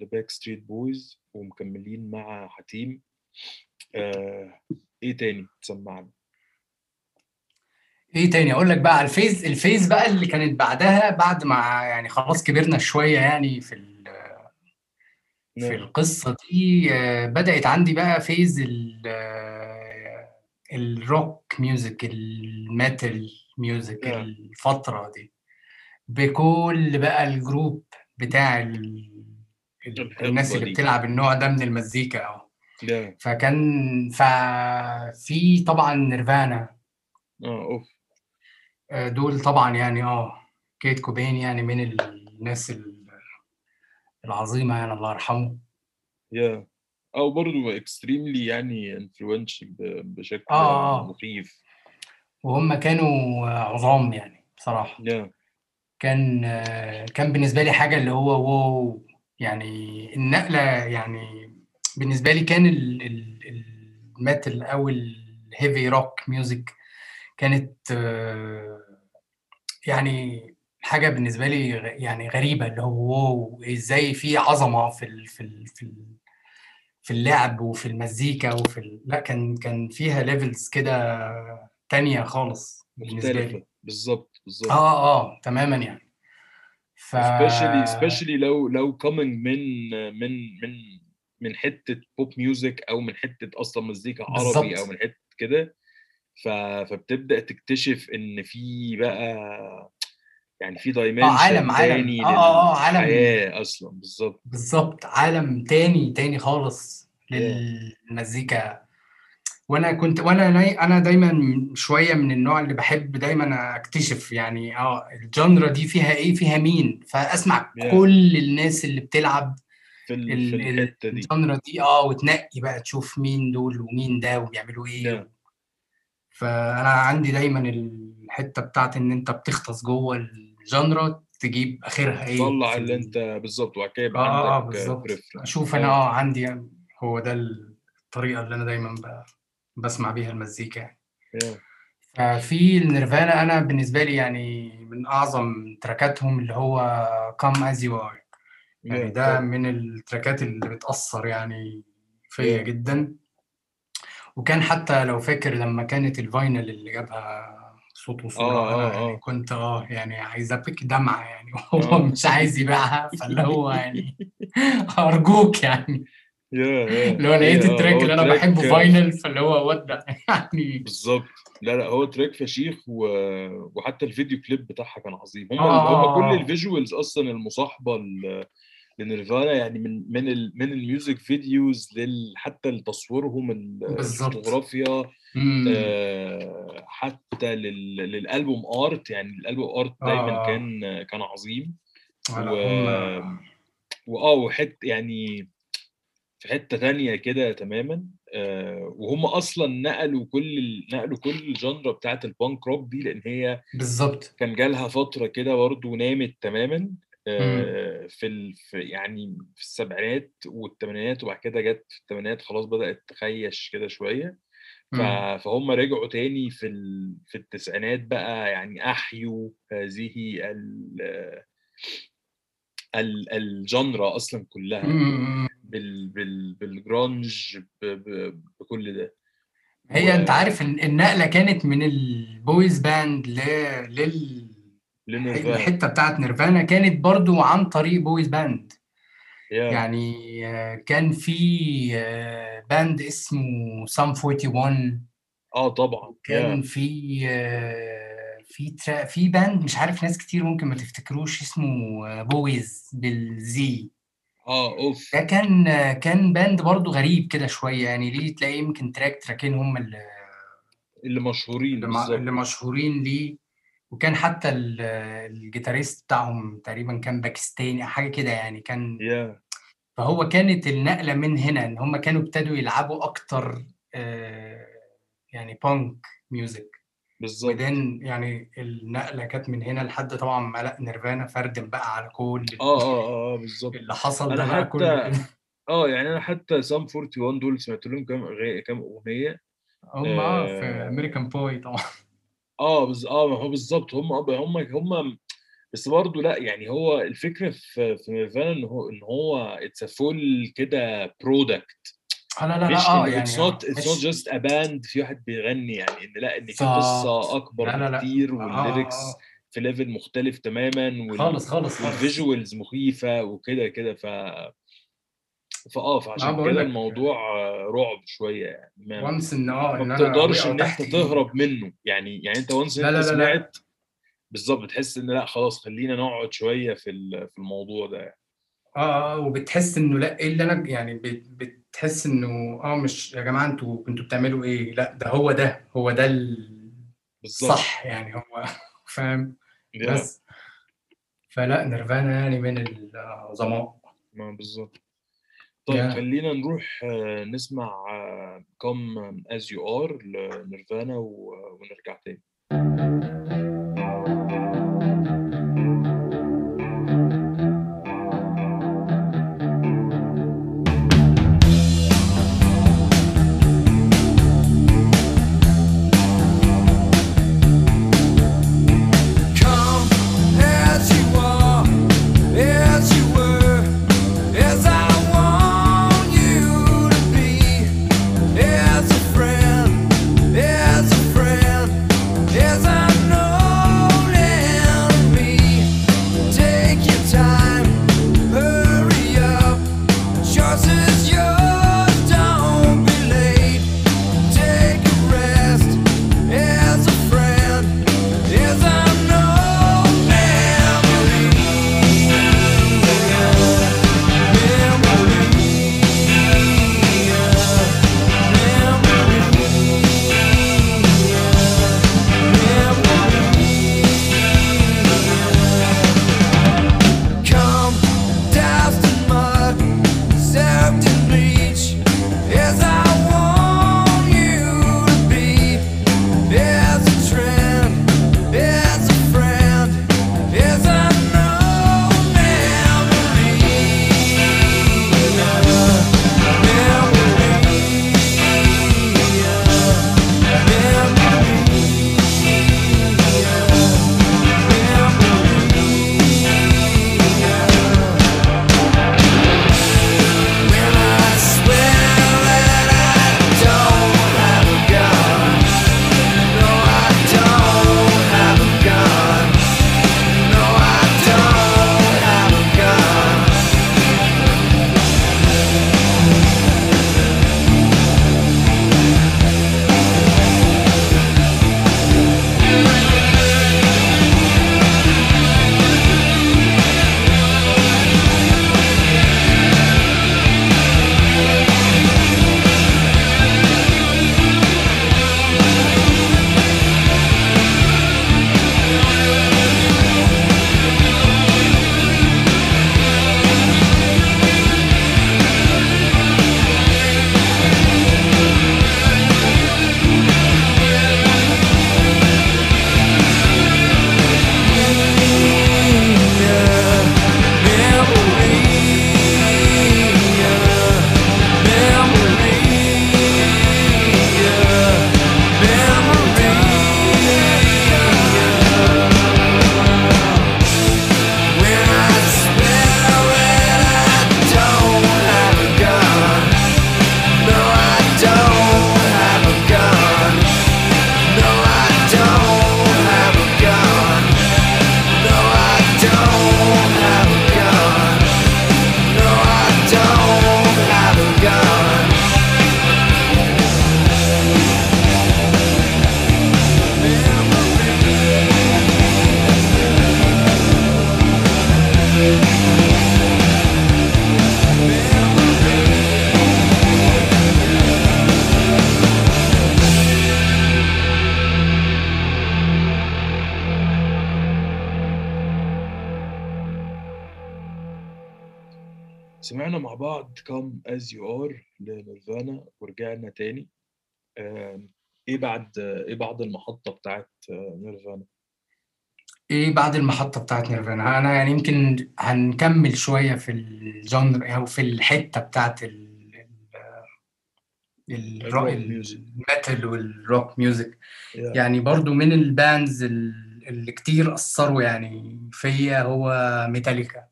ل باك ستريت بويز ومكملين مع حاتم آه، إيه تاني تسمعنا
إيه تاني أقول لك بقى على ال phase ال phase بقى اللي كانت بعدها بعد ما يعني خلاص كبرنا شوية يعني في في
نعم.
القصة دي آه، بدأت عندي بقى فيز ال- ال rock music ال metal
music.
الفترة دي بكل بقى ال group بتاع ال... الناس اللي. بتلعب النوع ده من المزيكا آه.
لا
فكان ففي طبعا نيرفانا.
آه أوف.
آه، دول طبعا يعني آه كيرت كوبين يعني من الناس ال- العظيمة يعني الله يرحمه.
yeah أو برضه extremely يعني influential بشكل
آه، آه.
مخيف.
وهم كانوا عظام يعني بصراحة.
yeah
كان كان بالنسبة لي حاجة اللي هو wow يعني النقلة يعني بالنسبة لي كان ال- ال- ال metal أو ال heavy rock music كانت يعني حاجة بالنسبة لي يعني غريبة اللي هو wow إزاي في عظمة في ال في ال في ال في اللعب وفي المزيكا وفي. لا كان كان فيها levels كده تانية خالص
مختلفة بالظبط بالظبط
آه آه تماما يعني ف
especially especially لو لو coming من من من من حتة pop music أو من حتة أصلا مزيكا عربي
بالظبط.
أو من حتة كده ف... فبتبدأ تكتشف إن في بقى يعني في dimension
عالم- عالم.
تاني
آه، آه، آه، عالم.
للحياة أصلا بالظبط
بالظبط عالم تاني تاني خالص. للمزيكا وأنا كنت وأنا ناي- أنا دايما شوية من النوع اللي بحب دايما أكتشف يعني آه الجانرا دي فيها إيه فيها مين فأسمع
Yeah.
كل الناس اللي بتلعب
في ال...
ال-
في
ال-
الحتة دي
الجانرا دي آه وتنقي بقى تشوف مين دول ومين ده وبيعملوا إيه
Yeah.
فأنا عندي دايما الحتة بتاعت إن أنت بتغطس جوه ال genre تجيب آخرها إيه
طلع
في
اللي
ال-
أنت بالظبط وبعد كده يبقى
آه آه
عندك.
أشوف أنا
آه.
آه عندي هو ده الطريقة اللي أنا دايما ب- بسمع بيها المزيكا يعني. ففي النيرفانا أنا بالنسبة لي يعني من أعظم تراكاتهم اللي هو Come As You Are يعني. ده. من التراكات اللي بتأثر يعني فيا. جدا وكان حتى لو فاكر لما كانت ال vinyl اللي جابها صوت وصورة
آه،
أنا
آه،
يعني
آه.
كنت آه يعني عايز أبكي دمعة يعني وهو
آه.
مش عايز يبيعها فاللي هو يعني أرجوك يعني اللي هو لقيت
آه،
ال
track
اللي
track-
بحبه vinyl فاللي هو ودع يعني
بالظبط لا لا هو track فشيخ و... وحتى الفيديو كليب بتاعها كان عظيم هم
آه،
هم
آه،
كل
آه.
ال visuals أصلا المصاحبة ل... لنيرفانا يعني من من ال... من ال music videos لل... حتى لتصويرهم. الفوتوغرافيا. آه حتى لل... لل album art يعني ال album art دايما
آه.
كان كان عظيم و... wow وحت يعني في حتة تانية كده تماما آه وهم أصلا نقلوا كل ال... نقلوا كل ال genre بتاعت ال punk rock دي لأن هي
بالظبط
كان جالها فترة كده برضه نامت تماما آه في ال... في يعني في السبعينات والثمانينات وبعد كده جت في الثمانينات خلاص بدأت تخيش كده شوية ف...
مم.
فهم رجعوا تاني في ال... في التسعينات بقى يعني أحيوا هذه ال... ال... ال genre أصلا كلها
مم.
بال... بال... بالجرانج ب... ب... بكل ده.
هي
و-
أنت عارف النقلة كانت من ال boys band ل لل
ل
Nirvana. الحتة بتاعت Nirvana كانت برضو عن طريق boys band.
Yeah
يعني آه، كان في آه، band اسمه Sum 41
آه طبعا.
كان
yeah
في آه، في tra... في band مش عارف ناس كتير ممكن ما تفتكروش اسمه بويز بالزي.
آه Oof.
ده كان كان band برضو غريب كده شوية يعني ليه تلاقي يمكن track تراكين هم اللي
اللي مشهورين
اللي
بالظبط.
اللي مشهورين ليه. وكان حتى ال- ال guitarist بتاعهم تقريبا كان باكستاني حاجة كده يعني كان
yeah
فهو كانت النقلة من هنا إن هم كانوا ابتدوا يلعبوا أكتر آه، يعني punk music
بالظبط.
وبعدين يعني النقلة كانت من هنا لحد طبعا ما لا Nirvana فردم بقى على كل
آه آه آه آه، بالظبط.
اللي حصل ده بقى
حتى-
كله
آه يعني أنا حتى Sum 41 دول سمعت لهم كام أغنية كام أغنية
هم آه في
آه.
American boy طبعا.
آه بز... آه ما هو بالظبط. هم هم هم
بس برضه لأ، يعني هو الفكرة في في نيرفانا إن هو إن هو a full كده product.
آه، لا، لا، آه،
إنه
يعني
it's not it's not
مش
just a band في واحد بيغني يعني إن لأ، إن في
لا، لا، لأ.
بكتير
آه، آه، آه.
في level مختلف تمامًا وال
خالص، خالص،.
والvisuals مخيفة وكده، كده ف
آه،
فعشان كده الموضوع رعب شوية يعني ما
once إن آه،
ما بتقدرش
تحت إيدي.
تهرب منه، يعني يعني
لا، لا، لا، لأ.
سمعت بالضبط، بتحس إن لأ، خلاص خلّينا نقعد شوية في في الموضوع ده يعني.
آه، آه، وبتحس إنه لأ، إيه اللي أنا يعني بت بتحس إنه آه، مش يا جماعة أنتم كنتم بتعملوا إيه؟ لأ، ده هو ده، هو ده ال
بالضبط.
الصح يعني هو فاهم؟
Yeah.
بس. فلأ، نيرفانا يعني من العظماء.
ما بالضبط. طيب. خلّينا نروح نسمع come as you are لنيرفانا و ونرجع تاني.
As you are
لنيرفانا ورجعنا تاني. إيه بعد إيه بعد المحطة بتاعة نيرفانا؟
إيه بعد المحطة بتاعة نيرفانا؟ أنا يعني يمكن هنكمّل شوية في الgenre أو في الحتّة بتاعة ال ال الر
الrock music.
الmetal والrock music.
Yeah.
يعني برضه من الbands ال اللي كتير أثروا يعني فيا هو ميتاليكا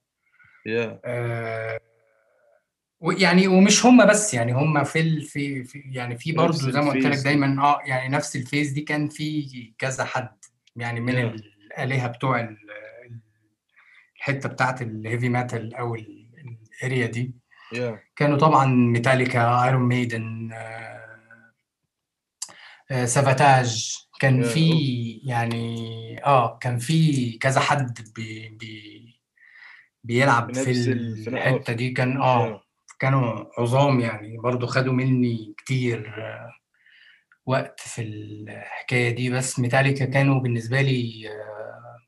Yeah
آه، ويعني ومش هم بس يعني هم في ال في, في يعني في برضه زي ما قلت لك. دايما آه يعني نفس ال phase دي كان في كذا حد يعني من
Yeah.
الآلهة بتوع ال- ال- الحتة بتاعت ال heavy metal أو ال- ال area دي.
Yeah
كانوا طبعا Metallica Iron Maiden Savatage كان
Yeah,
في يعني آه كان في كذا حد بي بي بيلعب في
بنفس ال- في-
الحتة
في-
دي. كان آه
Yeah.
كانوا عظام يعني برضو خدوا مني كتير آه، وقت في الحكاية دي. بس ميتاليكا كانوا بالنسبة لي آه،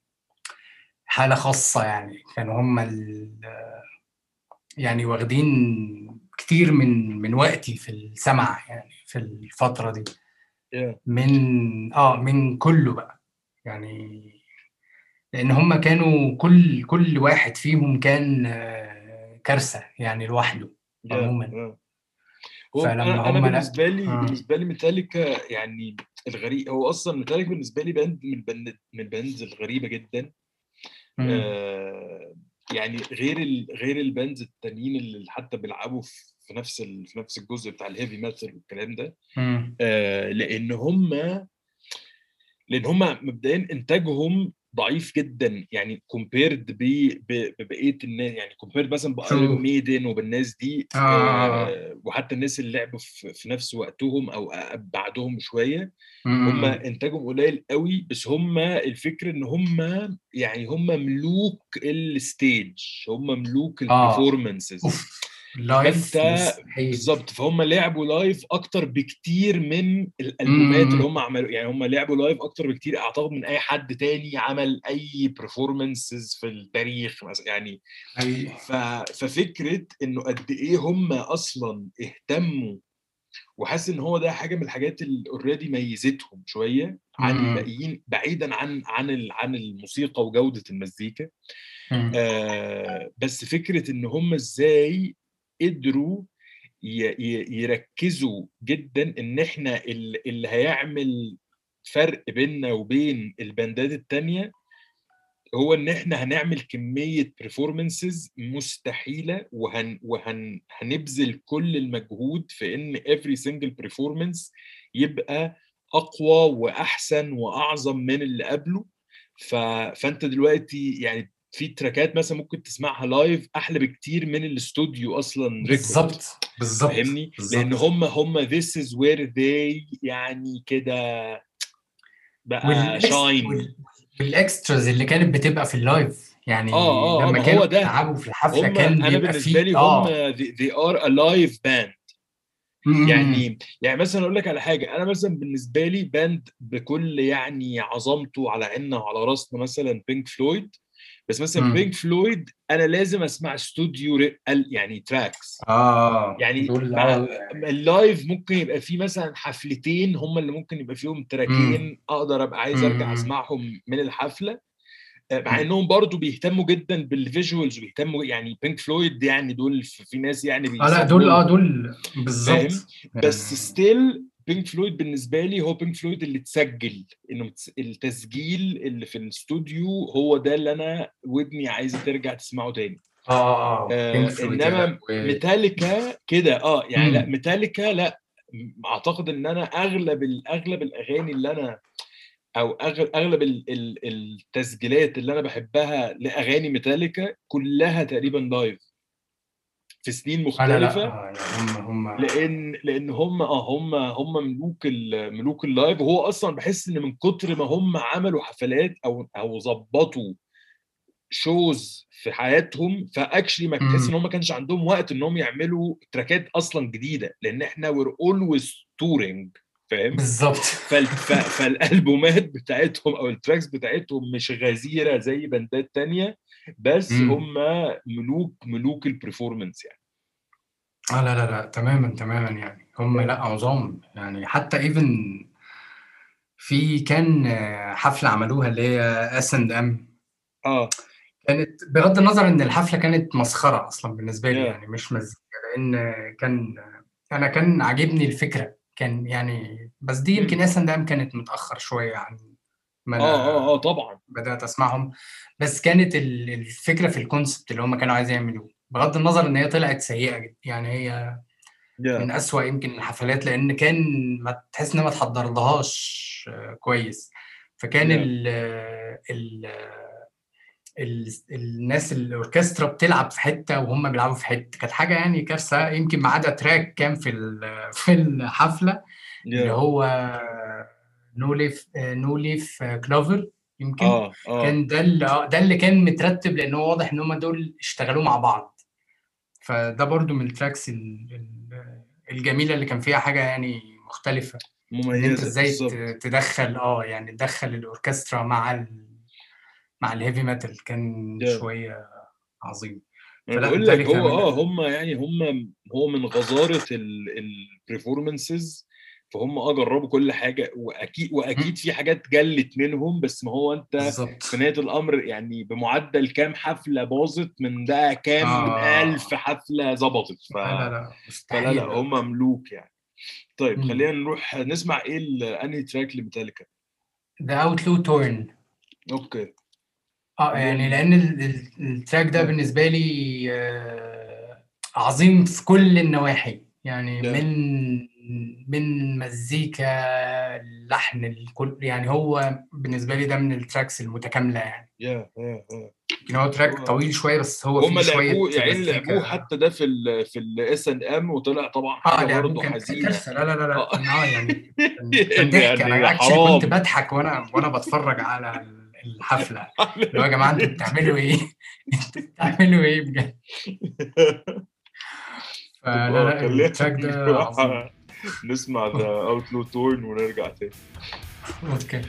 حالة خاصة يعني. كانوا هم آه، يعني واخدين كتير من من وقتي في السمع يعني في الفترة دي. من آه من كله بقى يعني. لأن هم كانوا كل كل واحد فيهم كان كارثة يعني لوحده. عموما
آه. هو
فلما أنا
بالنسبة لي
آه.
بالنسبة لي ميتاليكا يعني الغريب هو أصلا ميتاليكا بالنسبة لي band من ال band من ال bands الغريبة جدا
مم.
آه يعني غير ال... غير ال bands التانيين اللي حتى بيلعبوا في في نفس ال... في نفس الجزء بتاع ال heavy metal والكلام ده. آه لأن هم لأن هم مبدئيا إنتاجهم ضعيف جدا يعني compared ببقية الناس يعني compared مثلا ب
Iron.
Maiden وبالناس دي
آه، آه،
آه وحتى الناس اللي لعبوا في, في نفس وقتهم أو بعدهم شوية هم. إنتاجهم قليل قوي بس هم الفكرة إن هم يعني هم ملوك ال stage هم ملوك
آه.
ال
performances of live
فانت
مستحيل
بالظبط فهم لعبوا live أكتر بكتير من
الألبومات.
اللي هم عملوا يعني هم لعبوا live أكتر بكتير أعتقد من أي حد تاني عمل أي performances في التاريخ مثلا يعني. ف... ففكرة إنه قد إيه هم أصلا اهتموا وحاسس إن هو ده حاجة من الحاجات اللي already ميزتهم شوية عن. الباقيين بعيدا عن عن عن الموسيقى وجودة المزيكا. آه بس فكرة إن هم إزاي قدروا يركزوا جدا إن إحنا ال- اللي هيعمل فرق بيننا وبين الباندات التانية هو إن إحنا هنعمل كمية performances مستحيلة وهن وهن هنبذل كل المجهود في إن every single performance يبقى أقوى وأحسن وأعظم من اللي قبله. ف... فأنت دلوقتي يعني في تراكات مثلا ممكن تسمعها live أحلى بكتير من الاستوديو أصلا.
بالظبط بالظبط
فاهمني. لأن هم هم this is where they يعني كده بقى
shine
وال-
وال extras اللي كانت بتبقى في ال live يعني
آه، آه، آه،
لما
ما
كانوا. بيلعبوا في الحفلة
هم
كان
أنا
بالنسبة
لي هم
آه
they, they are a live band
م- م-
يعني يعني مثلا أقول لك على حاجة أنا مثلا بالنسبة لي band بكل يعني عظمته على عيننا وعلى راسنا مثلا Pink Floyd بس مثلا
مم.
Pink Floyd أنا لازم أسمع استوديو يعني tracks
آه.
يعني
ال
live ممكن يبقى فيه مثلا حفلتين هم اللي ممكن يبقى فيهم تراكين أقدر أبقى عايز
أرجع.
أسمعهم من الحفلة. آه، مع. إنهم برضو بيهتموا جدا بال visuals وبيهتموا يعني Pink Floyd يعني دول في ناس يعني
آه لا دول آه دول بالظبط.
بس
يعني-
still Pink Floyd بالنسبة لي هو Pink Floyd اللي اتسجل إنه التسجيل اللي في الاستوديو هو ده اللي أنا ودني عايزه ترجع تسمعه تاني آه
آه آه Floyd
yeah
إنما.
ميتاليكا كده آه يعني لأ
مم.
ميتاليكا لأ أعتقد إن أنا أغلب أغلب الأغاني اللي أنا أو أغلب ال- ال- التسجيلات اللي أنا بحبها لأغاني ميتاليكا كلها تقريبا live في سنين
آه لا لا
مختلفة.
آه يعني هم هم
لأن لأن هم آه هم هم ملوك ال- ملوك ال live. وهو أصلا بحس إن من كتر ما هم عملوا حفلات أو أو ظبطوا shows في حياتهم ف actually ما تحس إن هم ما كانش عندهم وقت ان هم يعملوا تراكات أصلا جديدة. لأن إحنا we're always touring فاهم؟
بالظبط.
فال- ف- فالألبومات بتاعتهم أو ال tracks بتاعتهم مش غزيرة زي باندات تانية. بس
مم.
هم ملوك ملوك ال performance يعني
آه لا لا لا تماما تماما يعني هم لأ عظام يعني حتى even في كان حفلة عملوها اللي هي S and M
آه
كانت بغض النظر إن الحفلة كانت مسخرة أصلا بالنسبة لي
Yeah.
يعني مش مزيكا لأن كان أنا كان عاجبني الفكرة كان يعني بس دي يمكن. S and M كانت متأخر شوية عن ما آه
آه آه طبعا.
بدأت أسمعهم. بس كانت ال- الفكرة في ال concept اللي هم كانوا عايزين يعملوه بغض النظر إن هي طلعت سيئة جدا. يعني هي من
يا
أسوأ يمكن الحفلات لأن كان ما تحس إن ما تحضرلهاش آه، كويس. فكان
yeah
ال ال ال الناس الأوركسترا بتلعب في حتة وهم بيلعبوا في حتة. كانت حاجة يعني كارثة. يمكن ما عدا track كان في في الحفلة اللي
yeah
هو No Leaf No Leaf Clover يمكن.
آه آه.
كان ده اللي ده اللي كان مترتب لأن هو واضح إن هم دول اشتغلوا مع بعض. فده برضو من ال tracks ال- ال- الجميلة اللي كان فيها حاجة يعني أنت
مميزة
إزاي
بالظبط.
ت- تدخل آه يعني تدخل الأوركسترا مع ال مع ال heavy metal كان
yeah
شوية عظيم. فلا
بقول لك هو
آه.
هم يعني هم هو من غزارة ال performances فهم آه جربوا كل حاجة وأكيد
وأكيد
في حاجات جلت منهم بس ما هو أنت
بالظبط
في نهاية الأمر يعني بمعدل كام حفلة باظت من ده كام
آه.
حفلة ظبطت. ف...
لا لا لا
فلا لا هم ملوك يعني. طيب
مم.
خلينا نروح نسمع إيه أنهي track لميتاليكا؟
The Outlaw Torn.
Okay.
آه يعني
لأن
ال- ال- ال track ده. بالنسبة لي آه، عظيم في كل النواحي. يعني
ده
من من مزيكا لحن الكل يعني هو بالنسبة لي ده من ال tracks المتكاملة يعني.
Yeah yeah yeah.
يمكن هو
track
طويل شوية بس هو شوية
لعبوه يعني لعبوه حتى ده في ال في ال S and M وطلع طبعا
آه
حاجة
لعبوه
برضه
حزينة. لا لا لا لا. آه. آه يعني كان
يعني
ضحك. أنا
يعني
actually كنت بضحك وأنا وأنا بتفرج على الحفلة. اللي هو يا جماعة أنتوا بتعملوا إيه؟ أنتوا بتعملوا إيه بجد؟ فلا لا
ال
track ده عظيم.
نسمع The Outlaw Torn ونرجع تاني. Okay.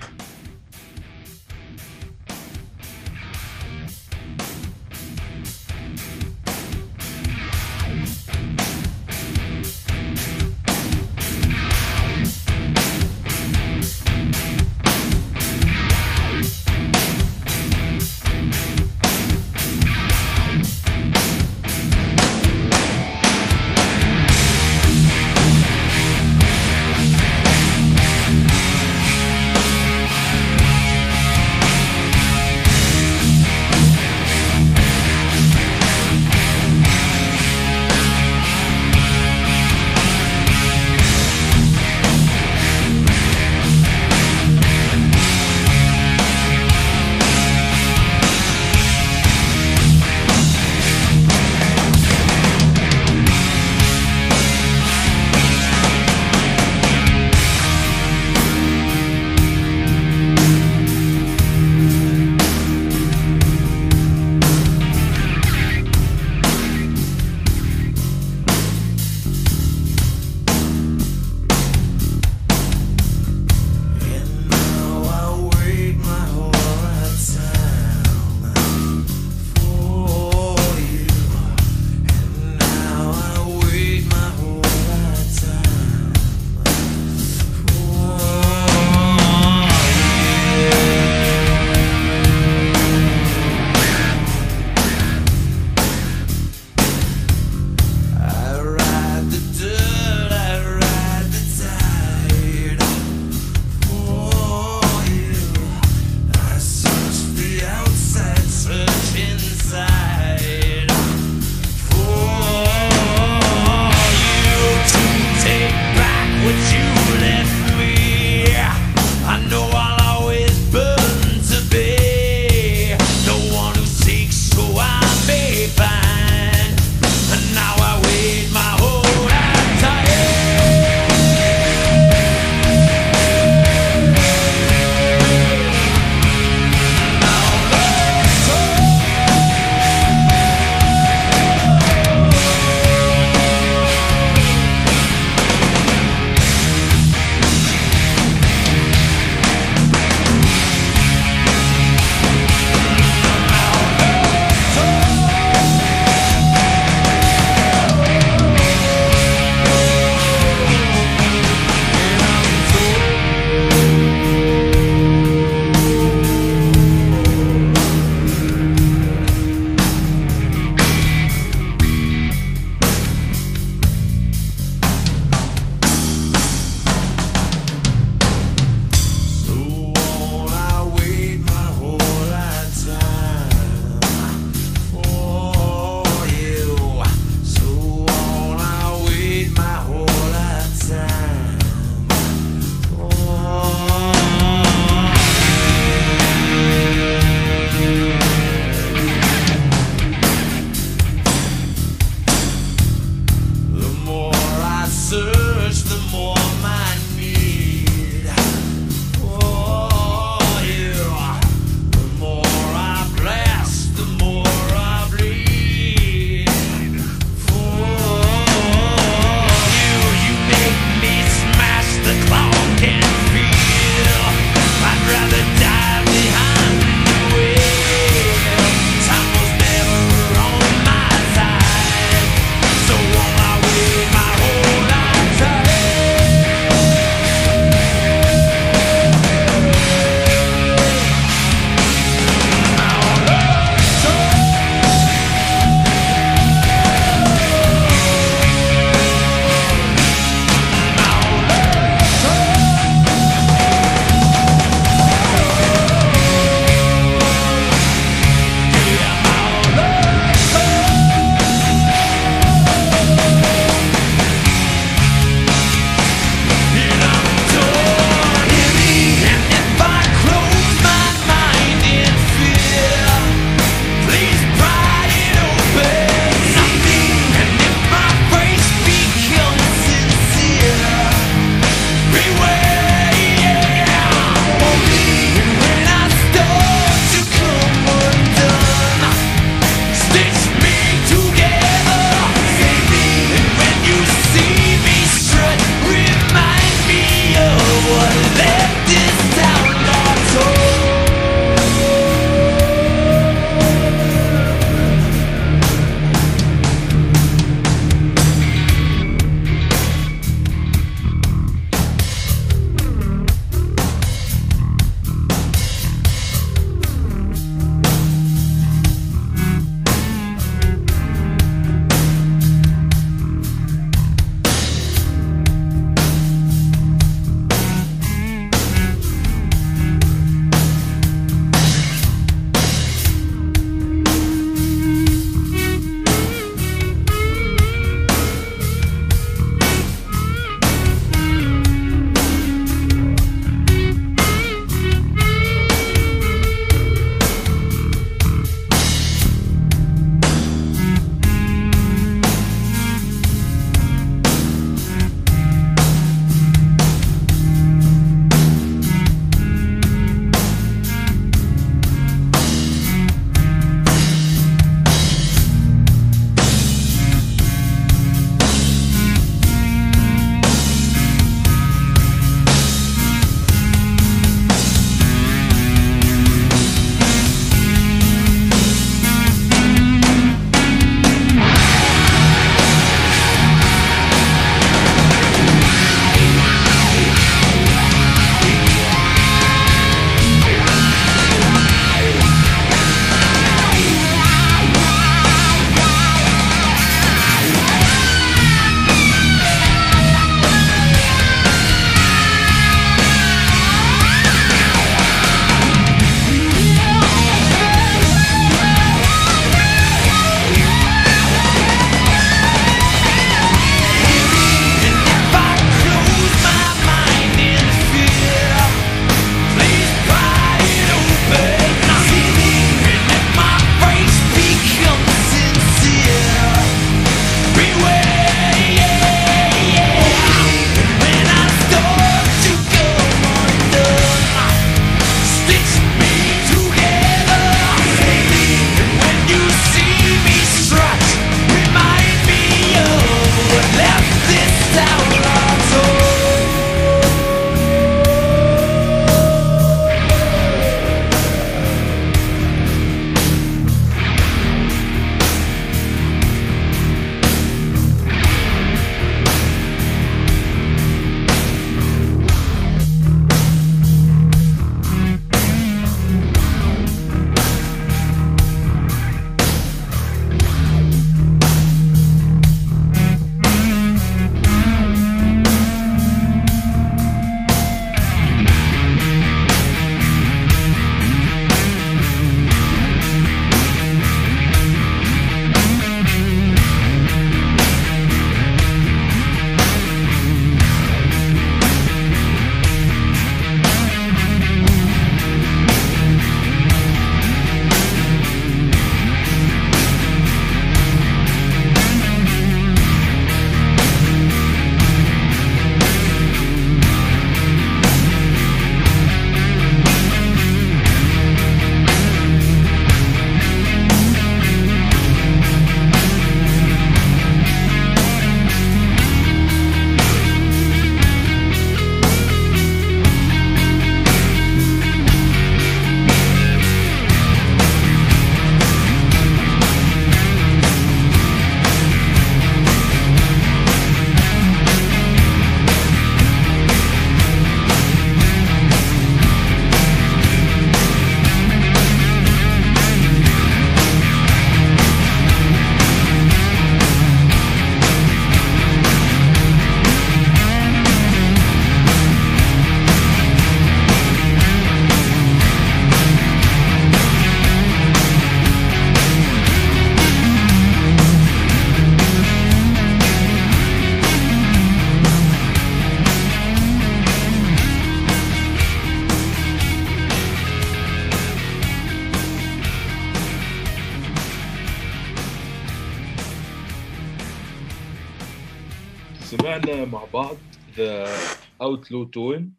Outlaw Torn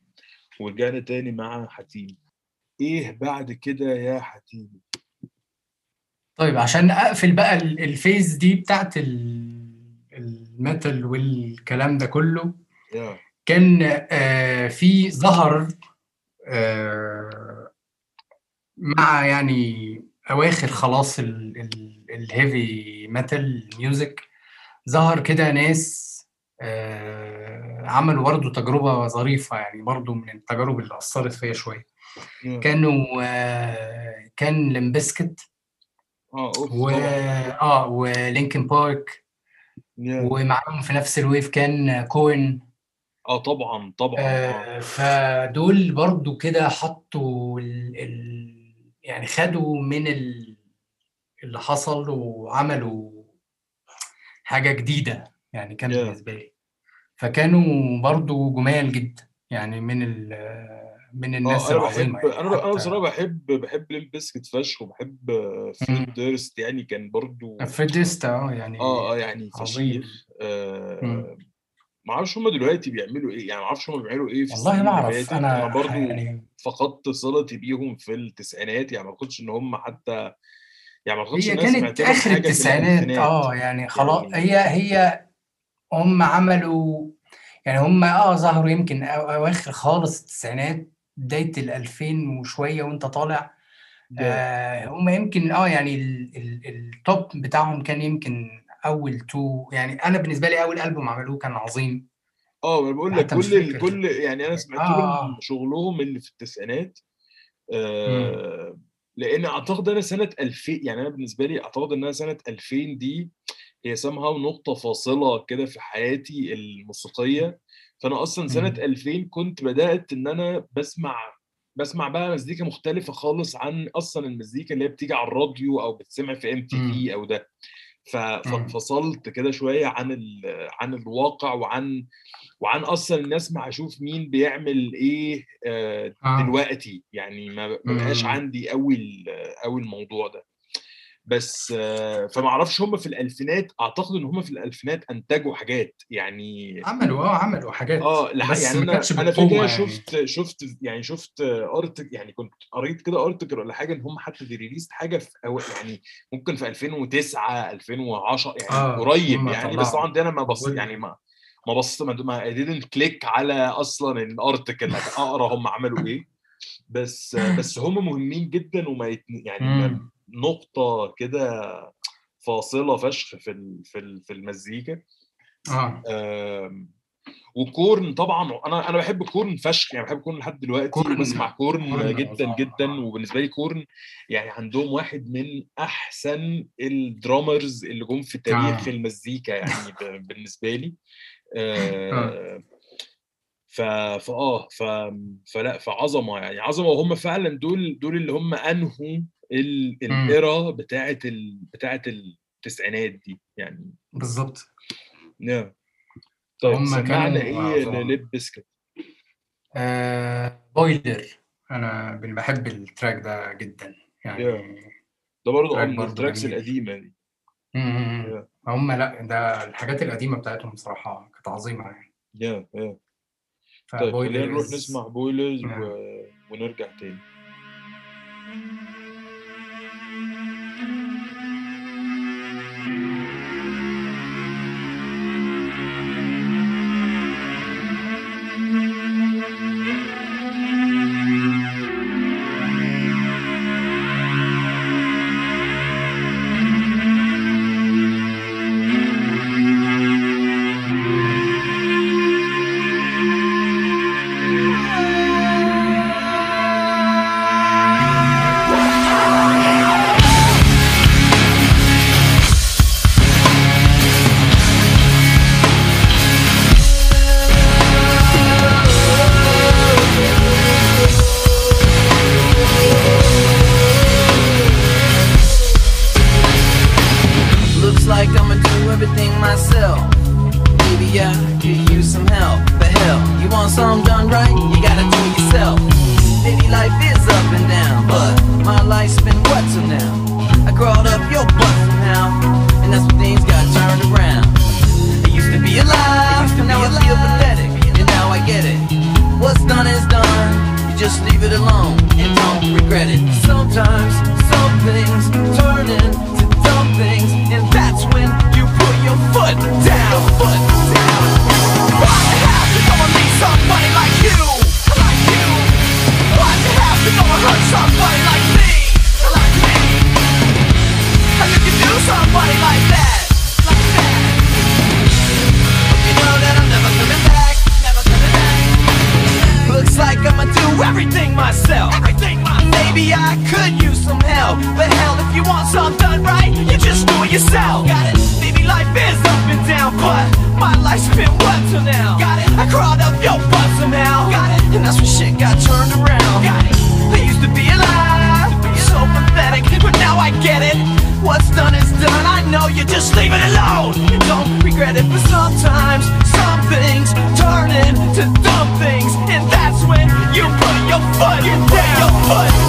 ورجعنا تاني مع حاتم إيه بعد كده يا حاتم
طيب عشان اقفل بقى ال- ال phase دي بتاعت ال- ال metal والكلام ده كله.
Yeah.
كان آه، في ظهر آه، مع يعني أواخر خلاص ال heavy metal music ظهر كده ناس آه، عملوا برضه تجربة ظريفة يعني برضه من التجارب اللي أثرت فيا شوية. كانوا آه، كان Limp
Bizkit أوف
و آه و Linkin
Park.
ومعاهم في نفس ال wave كان Korn
آه طبعا طبعا آه
آه، فدول برضو كده حطوا ال... ال... يعني خدوا من ال... اللي حصل وعملوا حاجة جديدة يعني كان
Yeah.
بالنسبة لي فكانوا برضو جمال جدا يعني من ال... من الناس
آه أنا
العظيمة
بحب
يعني
أنا أنا
حتى
بصراحة بحب بحب Limp Bizkit فشخ وبحب
مم.
Fred Durst يعني كان برضو
Fred Durst آه يعني
آه آه يعني
عظيم
فشيخ آه
مم.
ما أعرفش هم دلوقتي بيعملوا إيه يعني ما أعرفش هم بيعملوا إيه في
والله
السنين
ما
اللي
اعرف
فاتت أنا
أنا
برضو
يعني
فقدت صلتي بيهم في التسعينات يعني ما أعتقدش إن هم حتى يعني ما أعتقدش
هي
ان أنا
كانت
سمعت لهم
آخر
حاجة في
التسعينات
الألفينات
آه يعني خلاص
يعني
هي هي هم عملوا يعني هم آه ظهروا يمكن أو- أواخر خالص التسعينات بداية الألفين وشوية وأنت طالع. آه هم يمكن آه يعني ال- ال- ال top بتاعهم كان يمكن أول two يعني أنا بالنسبة لي أول ألبوم عملوه كان عظيم.
آه أنا بقول لك كل ال... كل يعني أنا سمعت لهم
آه.
شغلهم اللي في التسعينات.
مم.
آه لأن أعتقد أنا سنة 2000 يعني أنا بالنسبة لي أعتقد ان أنا سنة 2000 دي هي somehow نقطة فاصلة كده في حياتي الموسيقية فأنا أصلا سنة
مم.
2000 كنت بدأت إن أنا بسمع بسمع بقى مزيكا مختلفة خالص عن أصلا المزيكا اللي هي بتيجي على الراديو أو بتسمع في ام تي. في أو ده. فانفصلت كده شوية عن ال- عن الواقع وعن وعن أصلا الناس ما أشوف مين بيعمل إيه آه،
آه
دلوقتي يعني ما بقاش
مم.
عندي قوي قوي الموضوع ده بس آه، فما أعرفش هم في الألفينات أعتقد إن هم في الألفينات أنتجوا حاجات يعني
عملوا آه عملوا حاجات
آه
بس
يعني
أنا
أنا في
يعني
شفت شفت يعني شفت ارتك يعني كنت قريت كده ارتكل ولا حاجة إن هم حتى دي ريليست حاجة في أو يعني ممكن في 2009 2010 يعني
آه
قريب يعني بس طبعا دي أنا ما بص يعني ما ما بص ما didn't click على أصلا الارتكل أقرأ هم عملوا إيه بس بس هم مهمين جدا وما. يعني. نقطة كده فاصلة فشخ في. في. في المزيكا
آه
و Korn طبعا أنا أنا بحب Korn فشخ يعني بحب Korn لحد دلوقتي
Korn
Korn
Korn
جدا
عظام
جدا
آه
وبالنسبة لي كورن يعني عندهم واحد من أحسن ال drummers اللي جم في تاريخ
آه
المزيكا يعني بالنسبة لي
آه
آه، ف فاه ف فلا فعظمة يعني عظمة وهم فعلا دول دول اللي هم انهوا. ال era بتاعة ال... بتاعة التسعينات دي يعني.
بالظبط.
نعم. طيب
هم
سمعنا
كانوا
إيه
ل
Limp Bizkit
آه Boiler. أنا بحب ال track ده جدا يعني
ده برضه آه
track
من ال
tracks
القديمة دي.
مم.
Yeah
هم لأ ده الحاجات القديمة بتاعتهم بصراحة كانت عظيمة يعني.
يا يا طيب خلينا نروح نسمع بويلرز و... ونرجع تاني.
And that's when
shit got turned around. They used to be alive, so pathetic But now I get it, what's done is done. I know you just leave it alone. Don't regret it, but sometimes Some things turn into dumb things. And that's when you put your foot, you
put your foot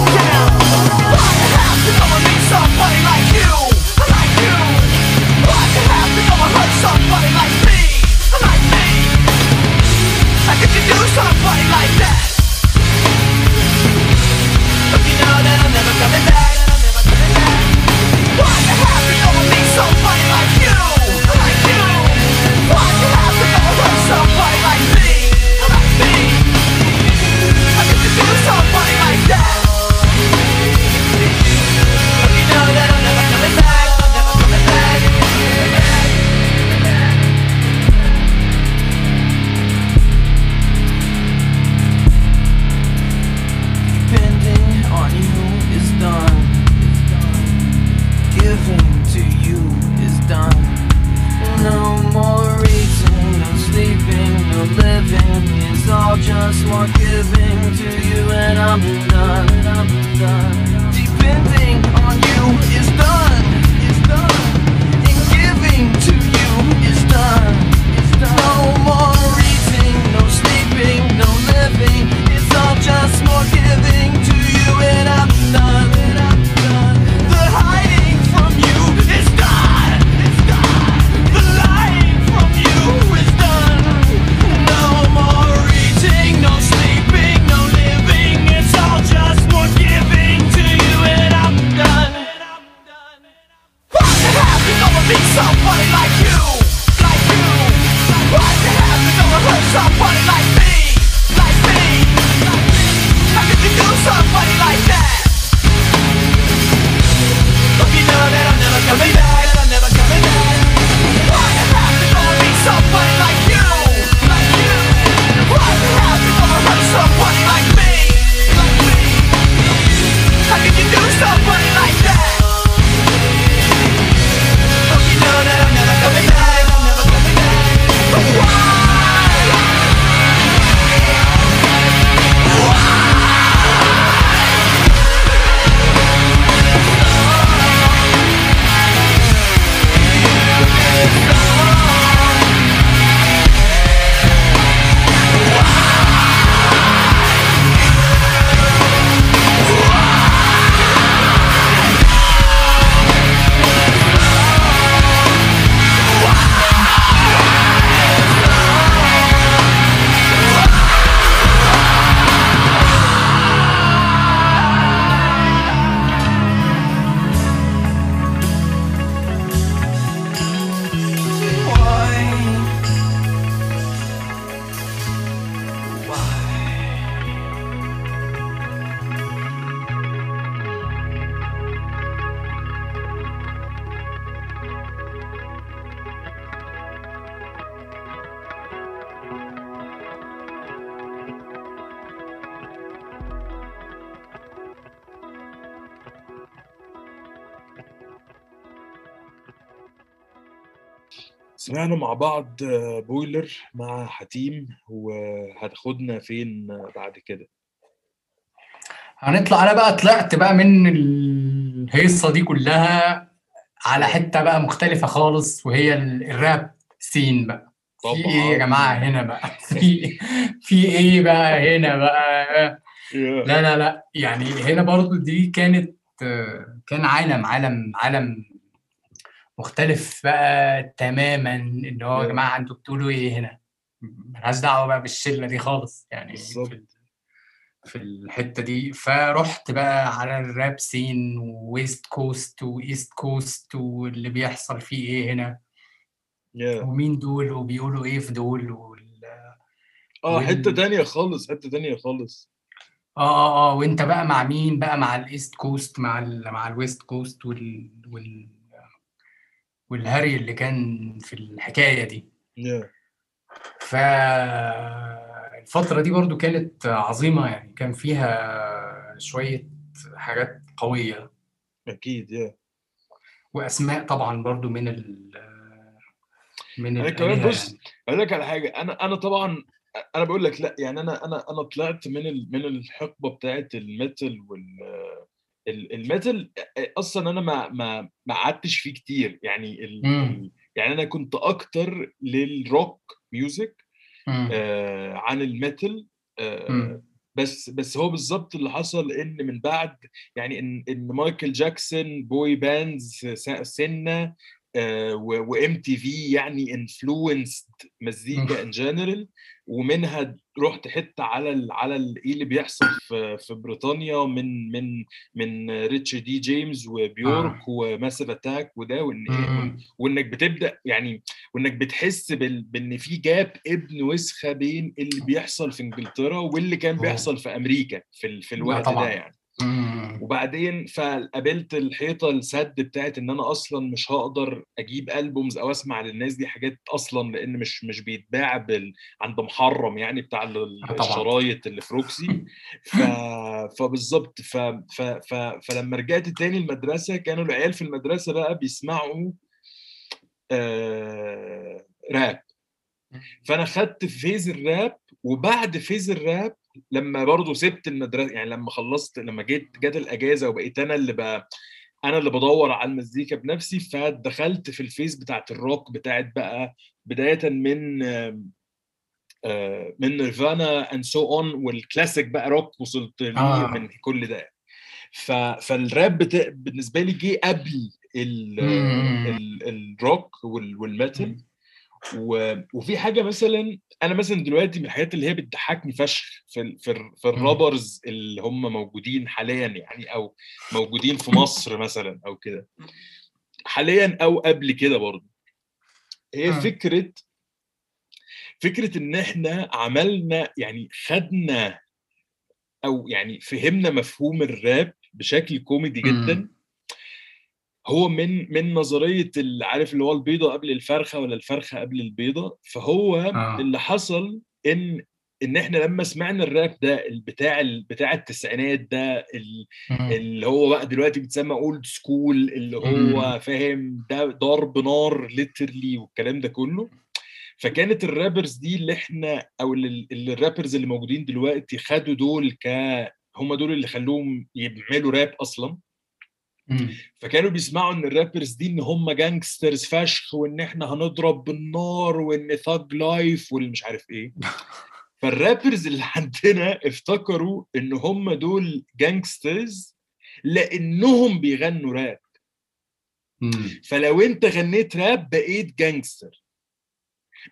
بويلر مع حتيم وهتاخدنا فين بعد كده؟
هنطلع أنا بقى طلعت بقى من الهيصة دي كلها على حتة بقى مختلفة خالص وهي الراب سين بقى. طبعا. في إيه يا جماعة هنا بقى؟ في في إيه بقى هنا بقى؟ لا لا لا. يعني هنا برضو دي كانت كان عالم عالم عالم مختلف بقى تماما إن هو يا
Yeah.
جماعة أنتوا بتقولوا إيه هنا؟ ملهاش دعوة بقى بالشلة دي خالص. يعني
بالظبط.
في, في الحتة دي. فرحت بقى على ال rap scene و west coast و east coast واللي بيحصل فيه إيه هنا.
Yeah.
ومين دول وبيقولوا إيه في دول وال...
آه
وال-
حتة تانية خالص حتة تانية خالص.
آه آه آه. وأنت بقى مع مين بقى؟ مع ال east coast مع ال مع ال west coast وال وال والهري اللي كان في الحكاية دي
yeah.
فالفترة دي برضو كانت عظيمة يعني كان فيها شوية حاجات قوية
أكيد yeah.
وأسماء طبعا برضو من ال من
أنا كمان بص،
يعني.
أقول لك على حاجة أنا أنا طبعا أنا بقول لك لأ يعني أنا أنا أنا طلعت من ال- من الحقبة بتاعت الميتال وال ال- الميتال أصلا أنا ما ما ما قعدتش فيه كتير يعني ال
مم.
يعني أنا كنت أكتر للروك ميوزك. آه عن الميتال آه. بس بس هو بالظبط اللي حصل إن من بعد يعني إن إن مايكل جاكسون بوي باندز سنة وام تي في يعني انفلونسد مزيكا ان جنرال ومنها رحت حتة على ال على ال- إيه اللي بيحصل في في بريطانيا من من من ريتشارد دي جيمس وبيورك
آه.
وماسيف أتاك وده وإن
مم.
وإنك بتبدأ يعني وإنك بتحس بال... بإن في جاب ابن وسخة بين اللي بيحصل في إنجلترا واللي كان
أوه.
بيحصل في أمريكا في ال... في
لا
الوقت. ده يعني. وبعدين فقابلت الحيطة السد بتاعت إن أنا أصلا مش هقدر أجيب ألبومز أو أسمع للناس دي حاجات أصلا لأن مش مش بيتباع بال... عند محرم يعني بتاع ال-
آه.
الشرايط اللي في روكسي. ف... فبالظبط ف... ف... ف... فلما رجعت تاني المدرسة كانوا العيال في المدرسة بقى بيسمعوا آه... راب. فأنا خدت في فيز الراب وبعد فيز الراب لما برضه سبت المدرسة يعني لما خلصت لما جيت جت الأجازة وبقيت أنا اللي بقى أنا اللي بدور على المزيكا بنفسي فدخلت في الفيز بتاعت الروك بتاعت بقى بداية من آه، من نيرفانا اند سو اون والكلاسيك بقى روك وصلت ليه
آه.
من كل ده ف... فالراب. بالنسبة لي جه قبل ال...
مم.
ال... الروك وال... والميتال و... وفي حاجة مثلا أنا مثلا دلوقتي من الحاجات اللي هي بتضحكني فشخ في ال... في, ال... في الرابرز اللي هم موجودين حاليا يعني أو موجودين في مصر مثلا أو كده حاليا أو قبل كده برضه هي
مم.
فكرة فكرة إن إحنا عملنا يعني خدنا أو يعني فهمنا مفهوم الراب بشكل كوميدي. جدا هو من من نظرية اللي عارف اللي هو البيضة قبل الفرخة ولا الفرخة قبل البيضة فهو
آه.
اللي حصل إن إن إحنا لما سمعنا الراب ده بتاع بتاع التسعينات ده. اللي هو بقى دلوقتي بيتسمى اولد سكول اللي هو. فاهم ده ضرب نار ليترلي والكلام ده كله فكانت الرابرز دي اللي إحنا أو اللي الرابرز اللي موجودين دلوقتي خدوا دول ك هم دول اللي خلوهم يعملوا راب
أصلا.
فكانوا بيسمعوا إن الرابرز دي إن هم جانجسترز فشخ وإن إحنا هنضرب بالنار وإن ثاج لايف واللي مش عارف إيه. فالرابرز اللي عندنا افتكروا إن هم دول جانجسترز لإنهم بيغنوا راب. فلو أنت غنيت راب بقيت جانجستر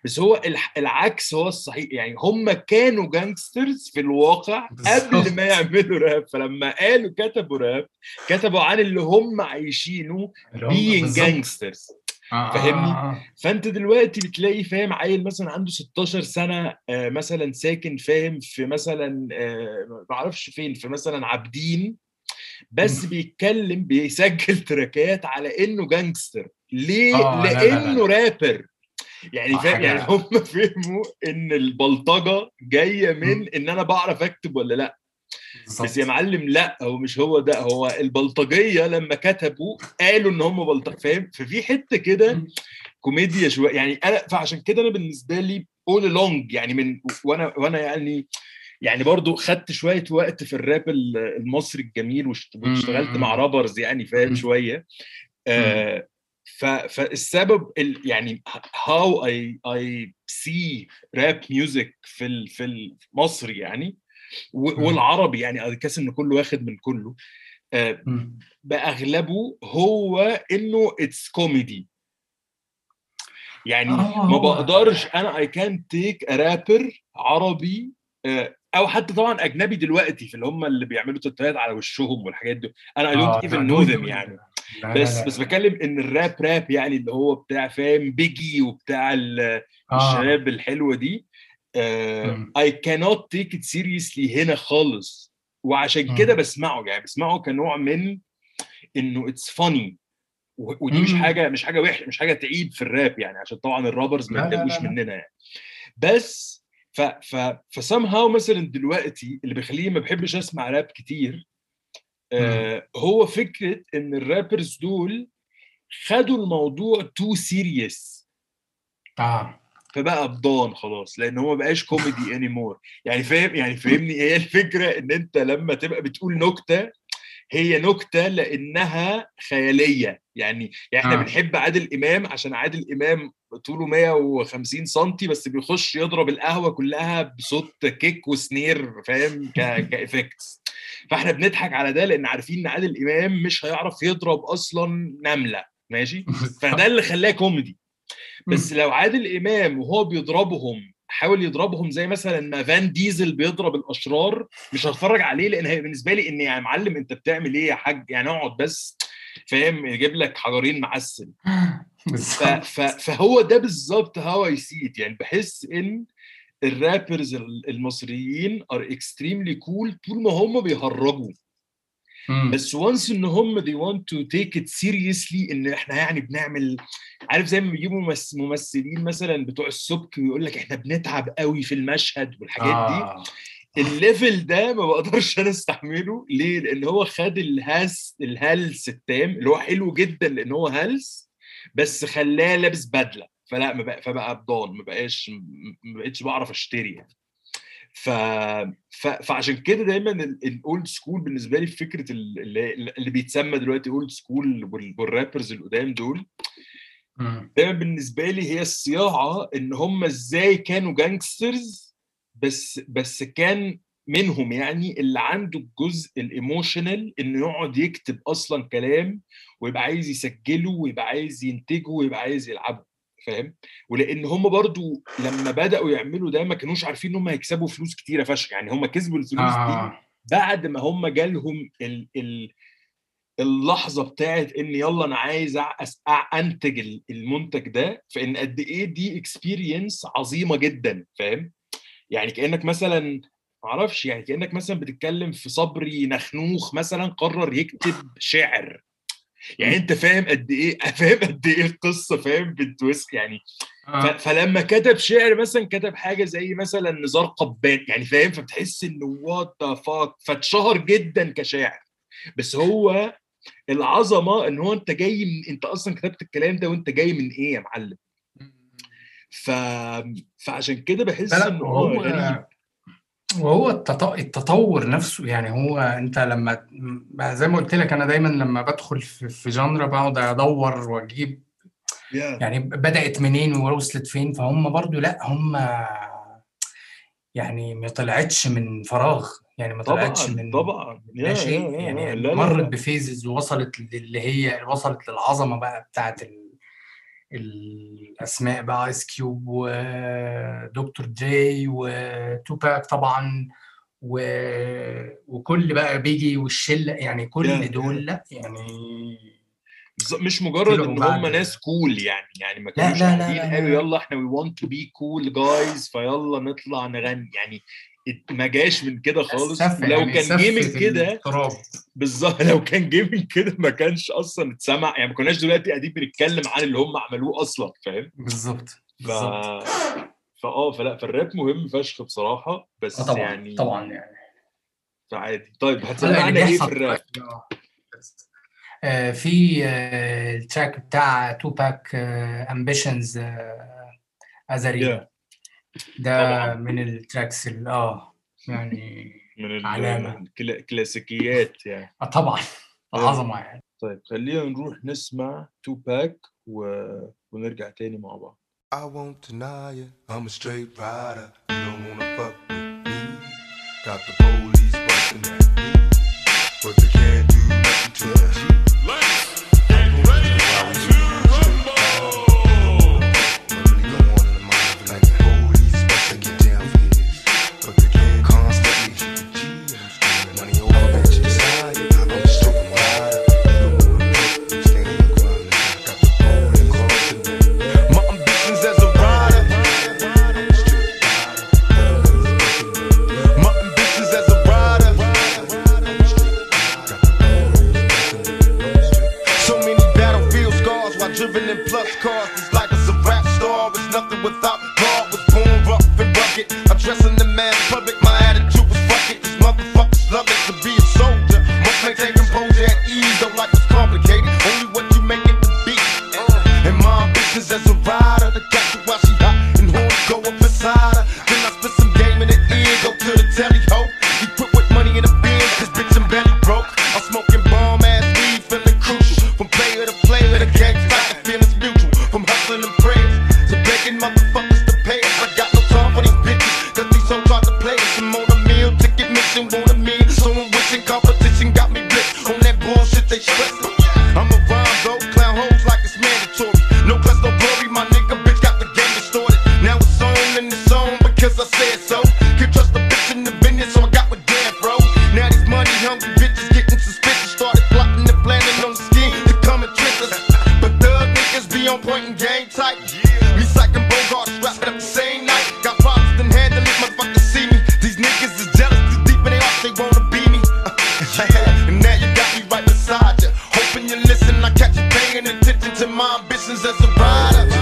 بس هو العكس هو الصحيح يعني هم كانوا جانجسترز في الواقع قبل. ما يعملوا راب فلما قالوا كتبوا راب كتبوا عن اللي هم عايشينه being
بالظبط.
gangsters
آه،
فاهمني؟
آه، آه.
فأنت دلوقتي بتلاقي فاهم عيل مثلا عنده 16 سنة آه، مثلا ساكن فاهم في مثلا آه، ما أعرفش فين في مثلا عابدين بس بيتكلم بيسجل تراكات على إنه جانجستر ليه؟
آه، لا، لا، لا،
لأنه رابر يعني فاهم يعني هم فهموا إن البلطجة جاية من إن أنا بعرف أكتب ولا لأ. بس
بالظبط.
يا معلم لأ هو مش هو ده هو البلطجية لما كتبوا قالوا إن هم بلطجه فاهم؟ ففي حتة كده. كوميديا شوية يعني أنا فعشان كده أنا بالنسبة لي اول لونج يعني من وأنا وأنا يعني يعني برضو خدت شوية وقت في الراب ال- المصري الجميل واشت- واشتغلت مع. رابرز يعني فاهم. شوية. آه ف- فالسبب ال- يعني هاو اي اي سي راب ميوزك في ال- في المصري يعني و-. والعربي يعني اكاس إن كله واخد من كله آه،. بأغلبه هو إنه اتس كوميدي يعني
آه،
ما بقدرش أنا اي كان تيك رابر عربي أو حتى طبعا أجنبي دلوقتي في اللي هم اللي بيعملوا تاتوهات على وشهم والحاجات دي أنا اي دونت
آه،
ايفن نو ذم
دول-
يعني
لا، لا،
بس
لا.
بس بتكلم إن الراب راب يعني اللي هو بتاع فاهم بيجي وبتاع
آه.
الشباب الحلوة دي. اي كانوت تيك ات سيريسلي هنا خالص وعشان. كده بسمعه يعني بسمعه كنوع من إنه اتس فاني ودي مش. حاجة مش حاجة وحشة مش حاجة تعيب في الراب يعني عشان طبعا الرابرز ما
لا، لا،
يتضايقوش
لا، لا.
مننا يعني بس ف ف فسام هاو مثلا دلوقتي اللي بيخليني ما بحبش أسمع راب كتير آه هو فكرة إن الرابرز دول خدوا الموضوع تو سيريس
آه.
فبقى بضان خلاص لأن هو ما بقاش كوميدي اني مور يعني فاهم؟ يعني فاهمني هي الفكرة؟ إن أنت لما تبقى بتقول نكتة هي نكتة لأنها خيالية. يعني يعني إحنا
آه.
بنحب عادل إمام عشان عادل إمام طوله 150 سم بس بيخش يضرب القهوة كلها بصوت كيك وسنير فاهم. كافكتس فاحنا بنضحك على ده لأن عارفين إن عادل إمام مش هيعرف يضرب أصلا نملة ماشي؟ فده اللي خلاه كوميدي. بس لو عادل إمام وهو بيضربهم حاول يضربهم زي مثلا ما فان ديزل بيضرب الأشرار مش هتفرج عليه لأن هي بالنسبة لي إن يا معلم أنت بتعمل إيه يا حاج؟ يعني أقعد بس فاهم؟ يجيب لك حجرين معسل. فهو ده بالظبط how I see يعني بحس إن ال rappers ال- المصريين are extremely cool طول ما هم بيهرجوا. بس once إن هم they want to take it seriously إن إحنا يعني بنعمل عارف زي ما بيجيبوا ممثلين مثلا بتوع السبك ويقول لك إحنا بنتعب قوي في المشهد والحاجات دي
آه.
ال level ده ما بقدرش أنا أستحمله ليه؟ لأن هو خد الهاس الهلس التام اللي هو حلو جدا لأن هو هلس بس خلاه لابس بدلة فلا ما بقى فبقى بضان ما بقاش ما بقتش بعرف أشتري يعني ف... ف... فعشان كده دايما ال old school بالنسبة لي فكرة ال- اللي, اللي بيتسمى دلوقتي old school وال rappers القدام دول. دايما بالنسبة لي هي الصياعة إن هم إزاي كانوا gangsters بس بس كان منهم يعني اللي عنده الجزء ال emotional إنه يقعد يكتب أصلا كلام ويبقى عايز يسجله ويبقى عايز ينتجه ويبقى عايز يلعبه فاهم ولأن هم برضو لما بدأوا يعملوا ده ما كانوش عارفين إن هم هيكسبوا فلوس كتيرة فشخ يعني هم كسبوا الفلوس دي
آه.
بعد ما هم جالهم ال ال اللحظة بتاعت إن يلا أنا عايز أنتج ال- المنتج ده فإن قد إيه دي اكسبيرينس عظيمة جدا فاهم يعني كأنك مثلا معرفش يعني كأنك مثلا بتتكلم في صبري نخنوخ مثلا قرر يكتب شعر. يعني أنت فاهم قد إيه فاهم قد إيه القصة فاهم بال twist يعني.
آه.
فلما كتب شعر مثلا كتب حاجة زي مثلا نزار قباني يعني فاهم؟ فبتحس انه what the fuck فاتشهر جدا كشاعر. بس هو العظمة إن هو أنت جاي من أنت أصلا كتبت الكلام ده وأنت جاي من إيه يا معلم؟ ف... فعشان كده بحس آه
وهو
غريب.
وهو التط- التطور نفسه يعني هو أنت لما زي ما قلت لك أنا دايما لما بدخل في في genre بقعد أدور
وأجيب
يعني بدأت منين ووصلت فين فهم برضو لأ هم يعني ما طلعتش من فراغ يعني ما طلعتش
طبعا
من
طبعا. يا
لا شيء يعني مرت
ب
phases ووصلت اللي هي وصلت للعظمة بقى بتاعت ال... الأسماء بقى ايس كيوب ودكتور دري وتوباك طبعا و... وكل بقى بيجي والشلة يعني كل دول لأ يعني
مش مجرد إن هم ناس كول يعني يعني ما كانوش قاعدين
لا
قالوا
لا
يلا إحنا وي want to be cool guys فيلا نطلع نغني يعني ما جاش من كده خالص. ولو
يعني
كان جه من كده بالظبط. لو كان جه من كده ما كانش أصلا اتسمع. يعني ما كناش دلوقتي قاعدين بنتكلم عن اللي هم عملوه أصلا فاهم؟
بالظبط.
ف فاه فلا فالراب مهم فشخ
بصراحة
بس
طبعا
يعني
طبعا يعني.
عادي طيب هتسمعنا إيه في الراب؟
آه. آه، في آه، ال track بتاع توباك Ambitionz
Az
a Ridah
طبعا.
من ال tracks ال- آه يعني
من
علامة.
الكلا- الكلاسيكيات يعني.
آه طبعا.
يا
عظمة يعني.
طيب خلينا نروح نسمع توباك و... ونرجع تاني مع بعض.
I won't deny it. I'm a straight rider. You don't wanna fuck with me. Got the police busting at me, but they can't do nothing to the rider.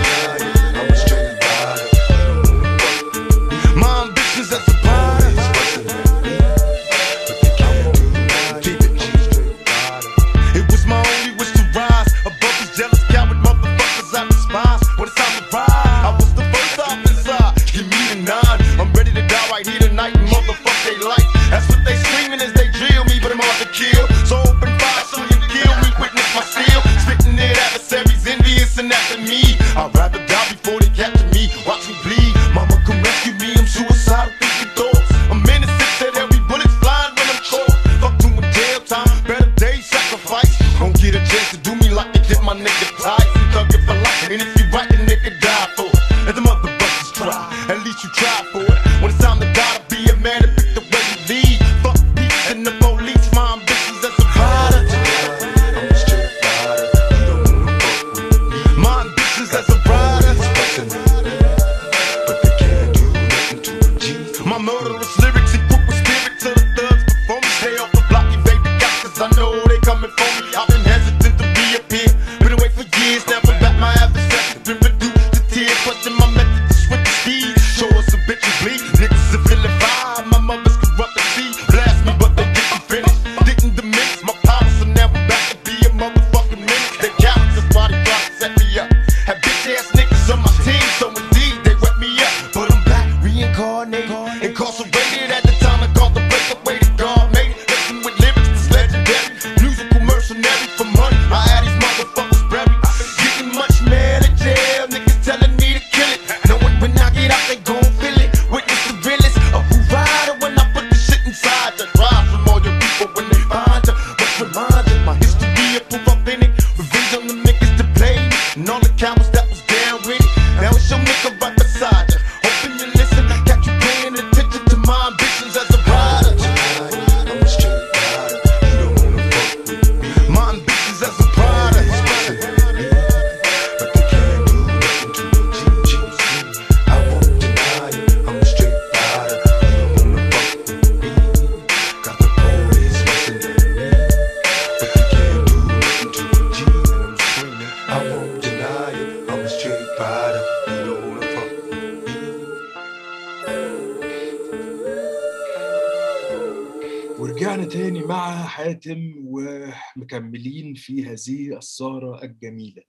السهرة الجميلة.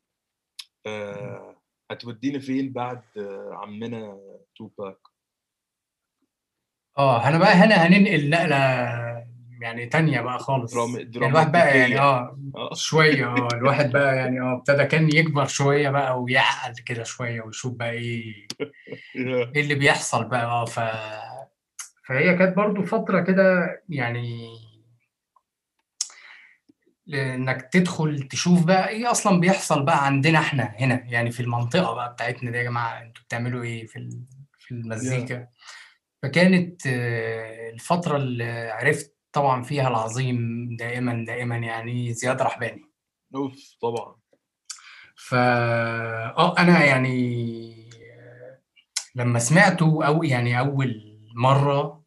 آه هتودينا فين بعد عمنا توباك؟
آه أنا بقى هنا هننقل نقلة يعني تانية بقى خالص.
دراما دراما
يعني الواحد بقى يعني آه.
آه.
شوية آه الواحد بقى يعني آه ابتدى كان يكبر شوية بقى ويعقل كده شوية ويشوف بقى إيه إيه اللي بيحصل بقى. آه ف فهي كانت برضو فترة كده يعني لإنك تدخل تشوف بقى إيه أصلا بيحصل بقى عندنا إحنا هنا يعني في المنطقة بقى بتاعتنا دي يا جماعة أنتوا بتعملوا إيه في في المزيكا؟ فكانت آه، الفترة اللي عرفت طبعا فيها العظيم دائما دائما يعني زياد رحباني.
أوف طبعا.
فا آه أنا يعني آه، لما سمعته أو يعني أول مرة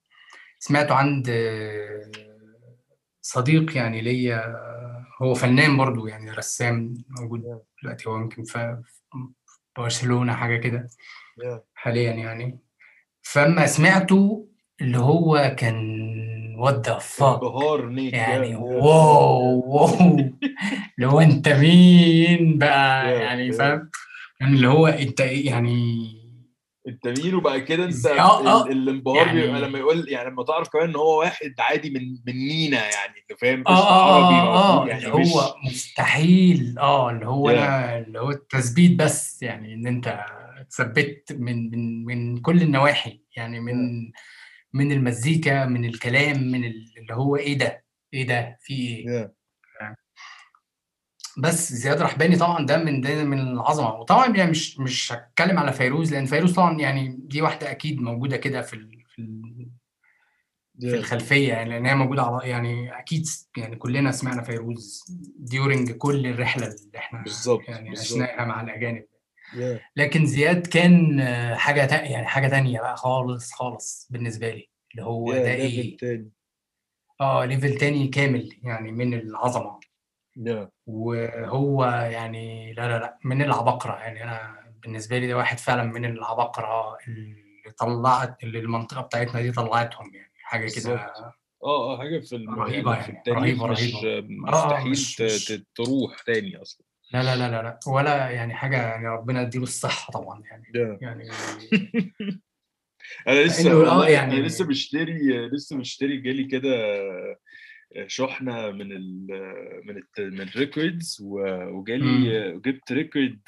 سمعته عند آه، صديق يعني ليا هو فنان برضو يعني رسام موجود دلوقتي هو يمكن في برشلونة حاجة كده. حاليا يعني. فما سمعته اللي هو كان what
the fuck
يعني wow wow. اللي هو أنت مين بقى؟ يعني. فاهم؟ يعني اللي هو أنت إيه يعني؟
انت مين وبقى كده انت؟
آه، آه.
ال- الانبهار
يعني-
بيبقى لما يقول يعني لما تعرف كمان إن هو واحد عادي من من مينا يعني أنت فاهم مش
آه آه
عربي
آه آه
موجود
اللي
يعني مش
هو مستحيل آه اللي هو. أنا اللي هو التثبيت بس يعني إن أنت اتثبت من من من كل النواحي يعني من من المزيكا من الكلام من ال- اللي هو إيه ده إيه ده في إيه
yeah.
بس زياد رحباني طبعا ده من ده من العظمة وطبعا يعني مش مش هتكلم على فيروز لأن فيروز طبعا يعني دي واحدة أكيد موجودة كده في ال في ال في. الخلفية يعني لأن هي موجودة على يعني أكيد يعني كلنا سمعنا فيروز during كل الرحلة اللي إحنا
بالظبط
يعني عشناها مع
الأجانب.
لكن زياد كان حاجة تا يعني حاجة تانية بقى خالص خالص بالنسبة لي اللي هو. ده إيه
تاني
آه level تاني كامل يعني من العظمة
yeah.
وهو يعني لا لا لا من العباقرة يعني أنا بالنسبة لي ده واحد فعلا من العباقرة اللي طلعت اللي المنطقة بتاعتنا دي طلعتهم يعني حاجة كده.
آه آه حاجة في.
رهيبة
يعني في
يعني،
التاريخ
رهيبة،
مش
رهيبة.
مستحيل
مش- مش-
تروح تاني أصلا
لا لا لا لا لا ولا يعني حاجة يعني ربنا يديله الصحة طبعا يعني
yeah.
يعني
أنا لسه
آه
والله
يعني-
أنا لسه مشتري لسه مشتري جالي كده شحنة من ال من الت... من ال records وجالي وجبت record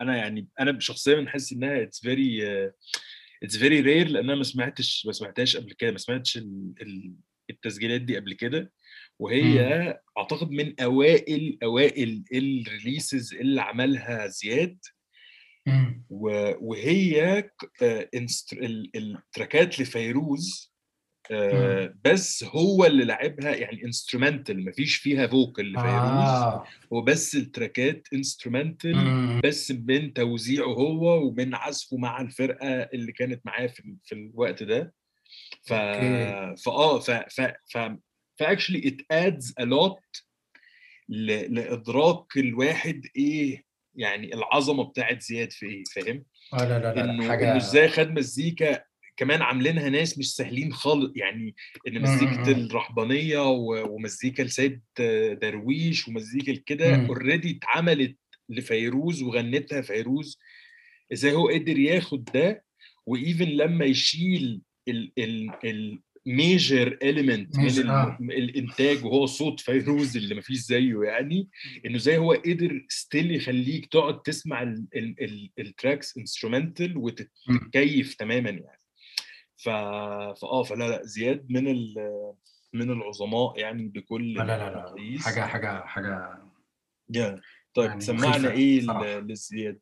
أنا يعني أنا شخصيا بحس إنها it's very it's very rare لأن أنا ما سمعتش ما سمعتهاش قبل كده ما سمعتش ال... ال... التسجيلات دي قبل كده. وهي أعتقد من أوائل أوائل ال releases اللي عملها زياد.
مم.
وهي آه، التراكات لفيروز آه، بس هو اللي لعبها يعني instrumental مفيش فيها vocal لفيروز
آه.
هو بس التراكات
instrumental.
بس من توزيعه هو ومن عزفه مع الفرقة اللي كانت معاه في, في الوقت ده ف
okay.
فاه ف ف ف ف actually it adds a lot لإدراك الواحد إيه يعني العظمة بتاعت زياد في إيه فاهم؟
آه لا لا لا, لا. حاجة
إنه إزاي خد مزيكا كمان عاملينها ناس مش سهلين خالص يعني إن مزيكة
مم.
الرحبانية و- ومزيكا لسيد درويش ومزيكا كده. already اتعملت لفيروز وغنتها فيروز إزاي هو قدر ياخد ده و even لما يشيل ال ال ال
major
element من
آه.
الإنتاج وهو صوت فيروز اللي مفيش زيه يعني إنه إزاي هو قدر still يخليك تقعد تسمع ال- ال- ال- ال tracks instrumental وتتكيف تماما يعني ف فاه فلا لا زياد من ال... من العظماء يعني بكل
لا لا لا.
المقاييس.
حاجة حاجة حاجة
يا طيب
يعني
سمعنا
إيه.
ل- لزياد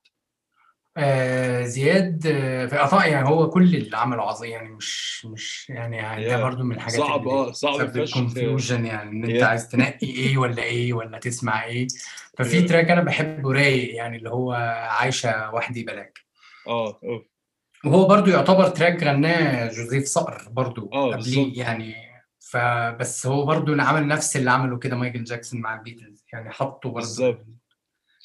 آه زياد آه في عطاء يعني هو كل اللي عمله عظيم يعني مش مش يعني, يعني ده
Yeah.
برضو من الحاجات
صعب آه صعب فشخ
ال confusion يعني إن أنت
Yeah.
عايز تنقي إيه ولا إيه ولا تسمع إيه ففي
Yeah.
track أنا بحبه رايق يعني اللي هو عايشة وحدا بلاك
آه آه
وهو برضو يعتبر track غناه جوزيف صقر برضو
آه، بالظبط.
قبليه يعني فبس هو برضو اللي عمل نفس اللي عمله كده مايكل جاكسون مع البيتلز يعني حطه برضو
بالظبط.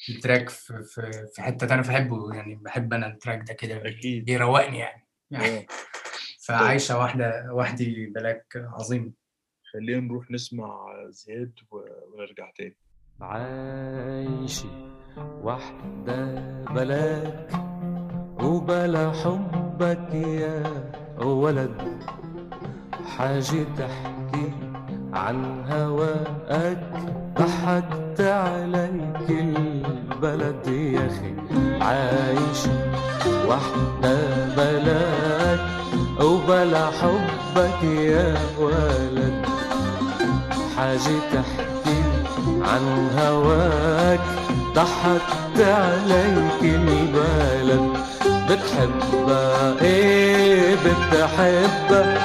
التراك في في في حتة تانية بحبه يعني بحب أنا التراك ده كده بي-
أكيد.
بيروقني يعني يعني
آه.
فعايشة واحدة وحدي تراك عظيم
خلينا نروح نسمع زياد و- ونرجع تاني
عايشة وحدة بلاك وبلا حبك يا ولد حاجة تحكي عن هواك ضحكت عليك البلد يا أخي. عايشة وحدة بلاك وبلا حبك يا ولد حاجة تحكي عن هواك ضحكت عليك البلد. بتحبها إيه؟ بتحبها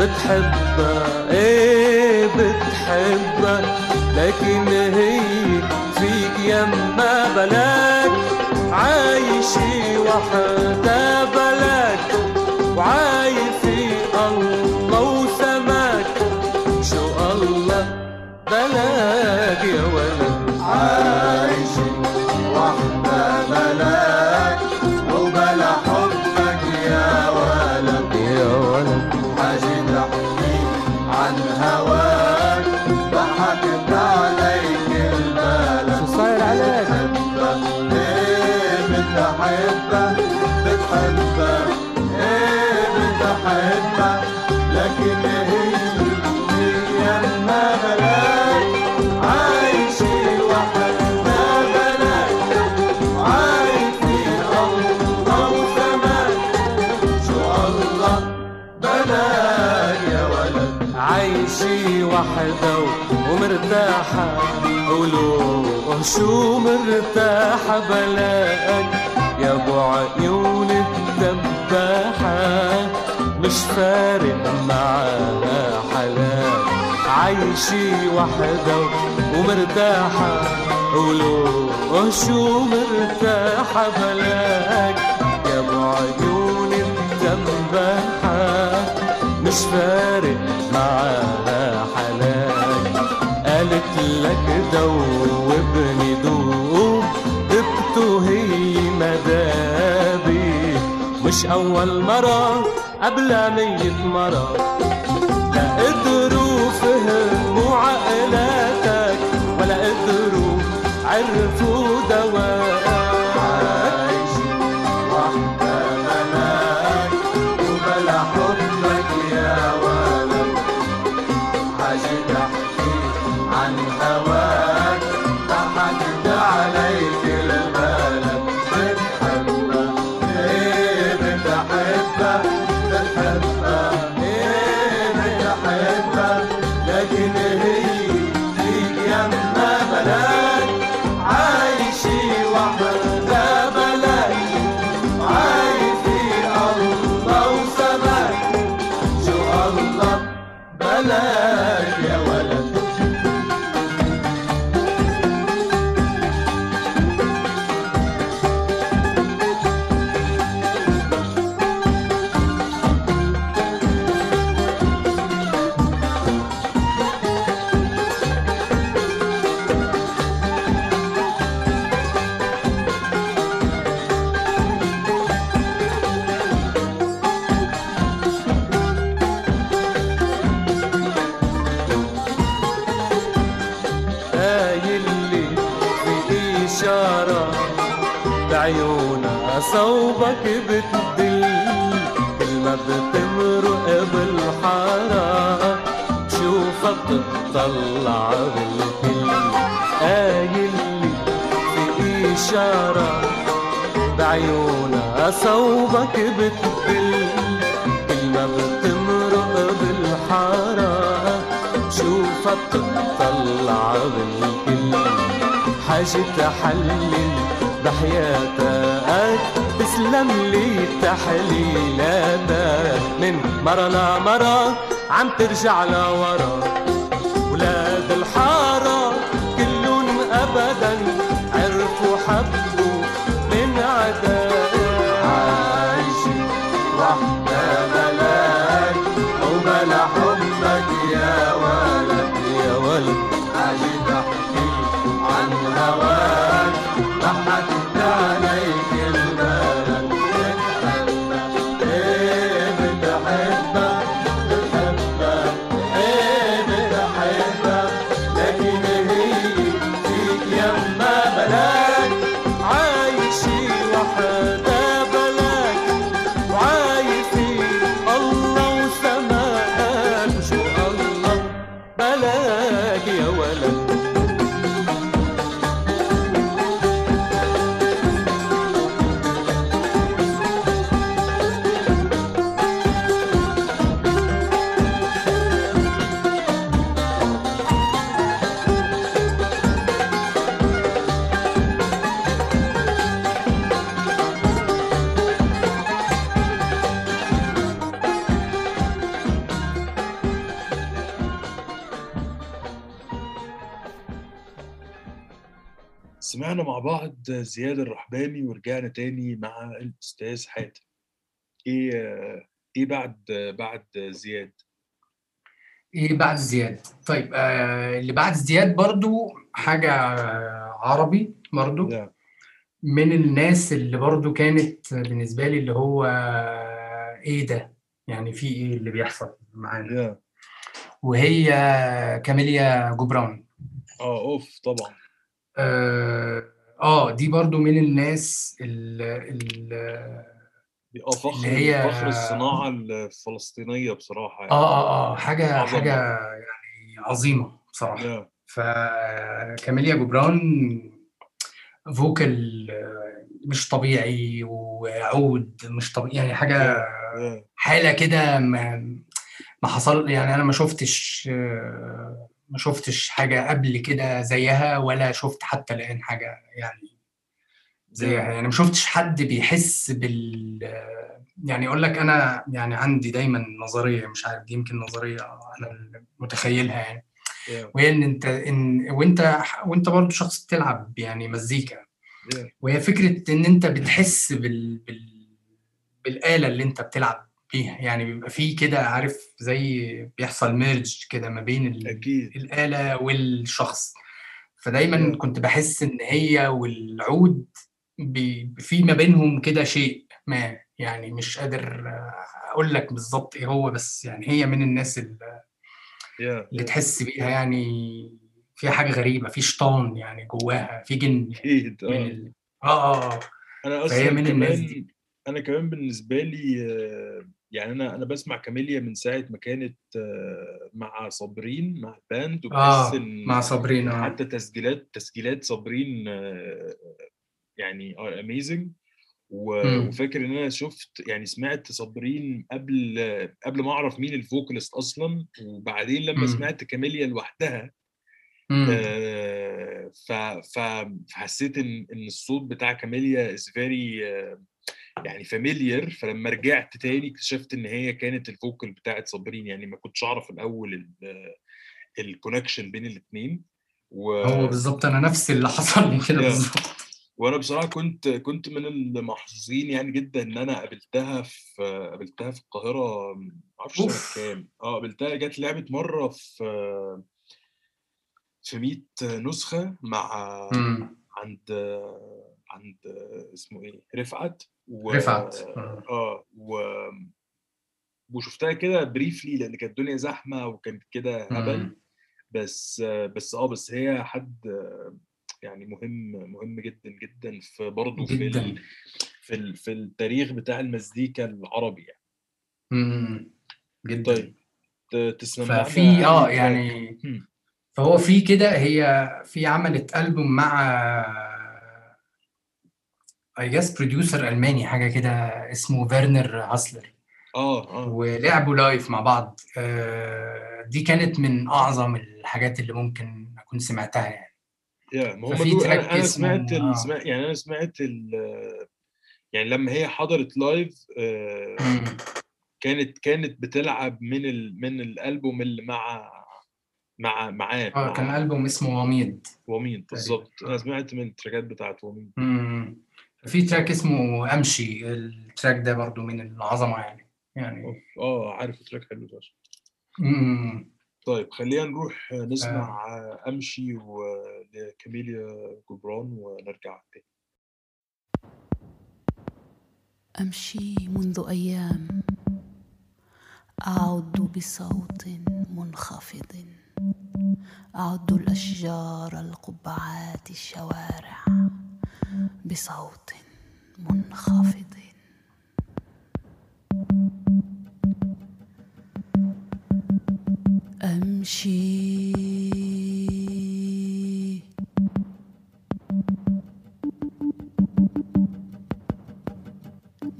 بتحبها إيه؟ بتحبها لكن هي فيك يما بلاك. عايشة وحدة مرتاحة ولو شو مرتاحة بلاقك يا أبو عيون الدباحة مش فارق معاها حلاك عايشة وحدة ومرتاحة ولو شو مرتاحة بلاك يا أبو عيون الدباحة مش فارق معاها حلاك قالت لك دوبني دوب دبته هي مدابي مش أول مرة قبل مية مرة. لا قدروا فهموا عقلاتك ولا قدروا عرفوا
العرض الكل حاجة
تحلل بحياتك. تسلم لي تحليلاتك من مرة لمرة عم ترجع لورا. ولاد الحارة كلهم أبدا عرفوا
حبك.
الاستاذ زياد الرحباني ورجعنا تاني مع الأستاذ حاتم. إيه إيه بعد بعد زياد؟
إيه بعد زياد؟ طيب آه اللي بعد زياد برضو حاجة عربي برضو.
ده.
من الناس اللي برضو كانت بالنسبة لي اللي هو آه، إيه ده؟ يعني في إيه اللي بيحصل معانا؟
نعم.
وهي كاميليا جبران.
آه أوف طبعا.
آه آه آه، دي برضو من الناس اللي
آه فخر
اللي هي-
فخر الصناعة الفلسطينية بصراحة يعني
آه آه آه حاجة
عظمة.
حاجة يعني عظيمة بصراحة
yeah.
فكاميليا جبران فوكال آه، مش طبيعي وعود مش طبيعي يعني حاجة
yeah.
حالة كده ما ما حصل يعني أنا ما شفتش آه، ما شفتش حاجة قبل كده زيها ولا شفت حتى الآن حاجة يعني زيها يعني ما شفتش حد بيحس بال يعني أقول لك أنا يعني عندي دايما نظرية مش عارف دي يمكن نظرية أنا متخيلها يعني. وهي إن أنت إن وأنت وأنت برضه شخص بتلعب يعني مزيكا. وهي فكرة إن أنت بتحس بال... بال... بالآلة اللي أنت بتلعب يعني بيبقى في كده عارف زي بيحصل ميرج كده ما بين ال...
أكيد
الآلة والشخص فدايما. كنت بحس إن هي والعود بي- في ما بينهم كده شيء ما يعني مش قادر آه، أقول لك بالظبط إيه هو بس يعني هي من الناس اللي
yeah.
اللي. تحس بيها يعني فيها حاجة غريبة في شيطان يعني جواها في جن
أكيد
من
آه
ال... آه آه آه
أنا
فهي
أصلا
من الناس دي.
أنا كمان بالنسبة لي آه، يعني أنا أنا بسمع كاميليا من ساعة ما كانت آه، مع صابرين مع الباند وبحس
آه
إن
مع صابرين آه
حتى تسجيلات تسجيلات صابرين آه، يعني are
amazing.
وفاكر إن أنا شفت يعني سمعت صابرين قبل قبل ما أعرف مين ال vocalist أصلا وبعدين لما
مم.
سمعت كاميليا لوحدها. آه، فحسيت إن إن الصوت بتاع كاميليا is very يعني familiar فلما رجعت تاني اكتشفت إن هي كانت ال vocal بتاعت صابرين يعني ما كنتش أعرف الأول ال connection بين الاثنين و...
هو بالظبط أنا نفس اللي حصل لي كده. بالظبط
وأنا بصراحة كنت كنت من المحظوظين يعني جدا إن أنا قابلتها في قابلتها في القاهرة ما
أعرفش.
سنة كام آه قابلتها جت لعبت مرة في في 100 نسخة مع
مم.
عند عند اسمه إيه رفعت و...
رفعت آه.
آه و... وشفتها كده بريفلي لأن كانت الدنيا زحمة وكانت كده هبل. بس بس آه بس هي حد يعني مهم مهم جدا جدا في برضه في ال... في ال... في التاريخ بتاع المزيكا العربي يعني
مم. جدا
طيب ت- تسمعنا
ففي
آه
يعني. فهو في كده هي في عملت ألبوم مع I guess producer ألماني حاجة كده اسمه فيرنر هاسلر
آه آه
ولعبوا live مع بعض آه، دي كانت من أعظم الحاجات اللي ممكن أكون سمعتها يعني
يا ما هم أنا
اسمه
سمعت.
آه.
يعني أنا سمعت ال... يعني لما هي حضرت live آه،. كانت كانت بتلعب من ال... من الألبوم اللي مع مع معاه
آه كان
مع
ألبوم اسمه وميض
ومين بالظبط. أنا سمعت من التراكات بتاعت ومين
مم. في تراك اسمه أمشي. التراك ده برضو من العظمة يعني. يعني
آه عارف تراك حلو
مم.
طيب خلينا نروح نسمع أمشي ولكاميليا جبران ونرجع تاني.
أمشي منذ أيام. أعد بصوت منخفض. أعد الأشجار القبعات الشوارع. بصوت منخفض. أمشي.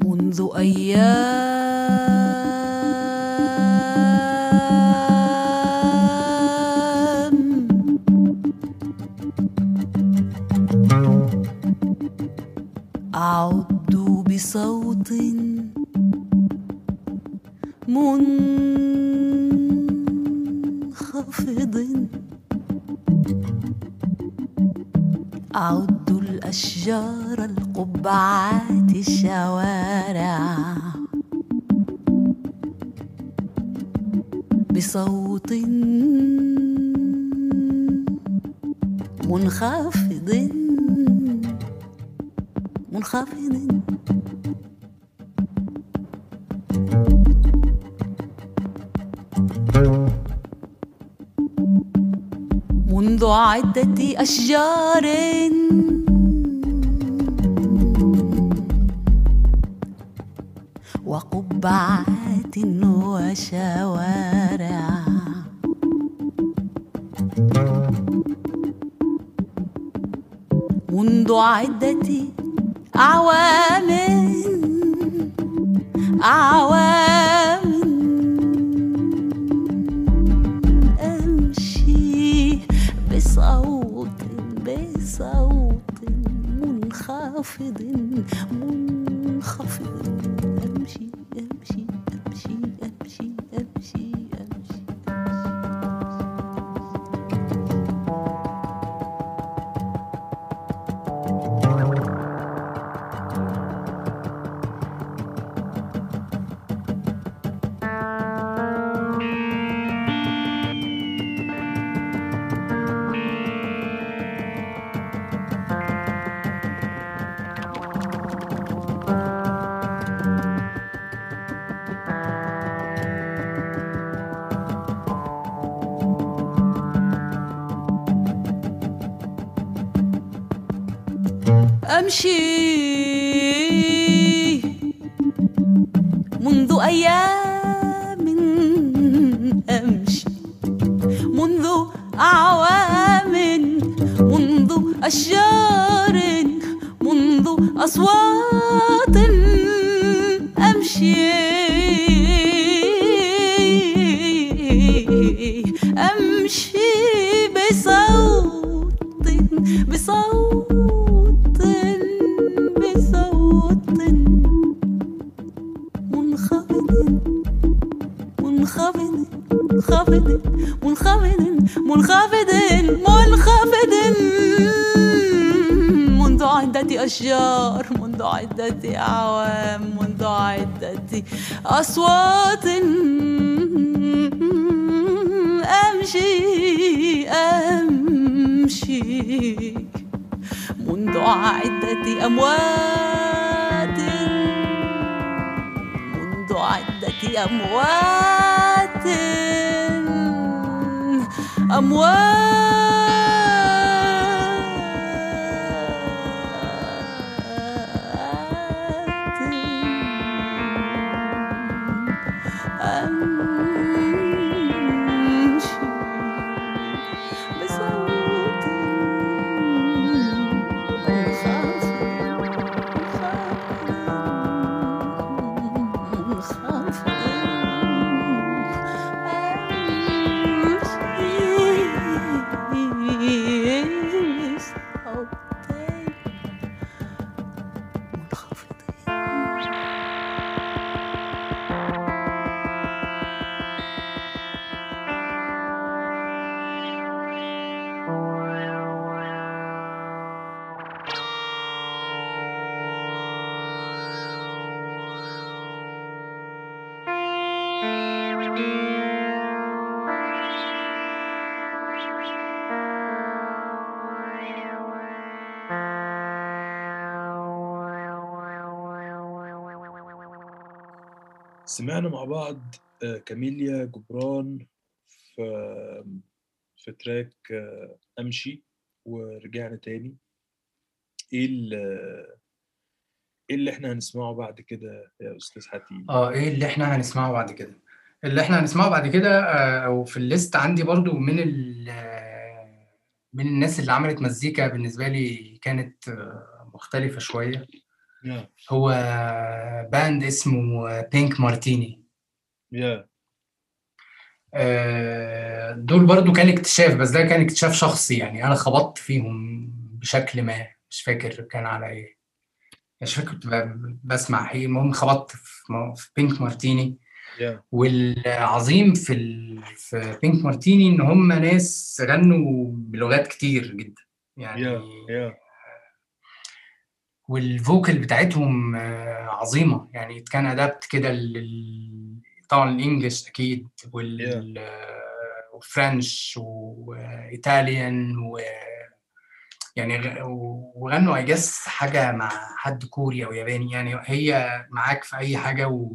منذ أيام أعد بصوت منخفض. أعد الأشجار القبعات الشوارع بصوت منخفض. منخفض منذ عدة أشجار. وقبعات وشوارع. منذ عدة أعوام أعوام. أمشي بصوت بصوت منخفض. أمشي أموات منذ عدة أموات. أموات.
سمعنا مع بعض آه، كاميليا جبران في في تراك آه، أمشي ورجعنا تاني. إيه إيه اللي إحنا هنسمعه بعد كده يا أستاذ حاتم؟
آه إيه اللي إحنا هنسمعه بعد كده؟ اللي إحنا هنسمعه بعد كده آه، أو في الليست عندي برضو من من الناس اللي عملت مزيكا بالنسبة لي كانت مختلفة شوية.
يا
هو band اسمه بينك مارتيني
yeah
آه، دول برضو كان اكتشاف بس ده كان اكتشاف شخصي يعني. أنا خبطت فيهم بشكل ما مش فاكر كان على إيه. مش فاكر كنت بسمع إيه. المهم خبطت في بينك مارتيني
yeah
والعظيم في ال... في بينك مارتيني إن هم ناس غنوا بلغات كتير جدا. يعني
يا يا
والفوكال بتاعتهم آه، عظيمة. يعني كان ادابت كده لل... طبعا الإنجليش أكيد وال وفرنش وإيطاليان و يعني وغنوا اي جس حاجة مع حد كوري أو ياباني. يعني هي معاك في أي حاجة و...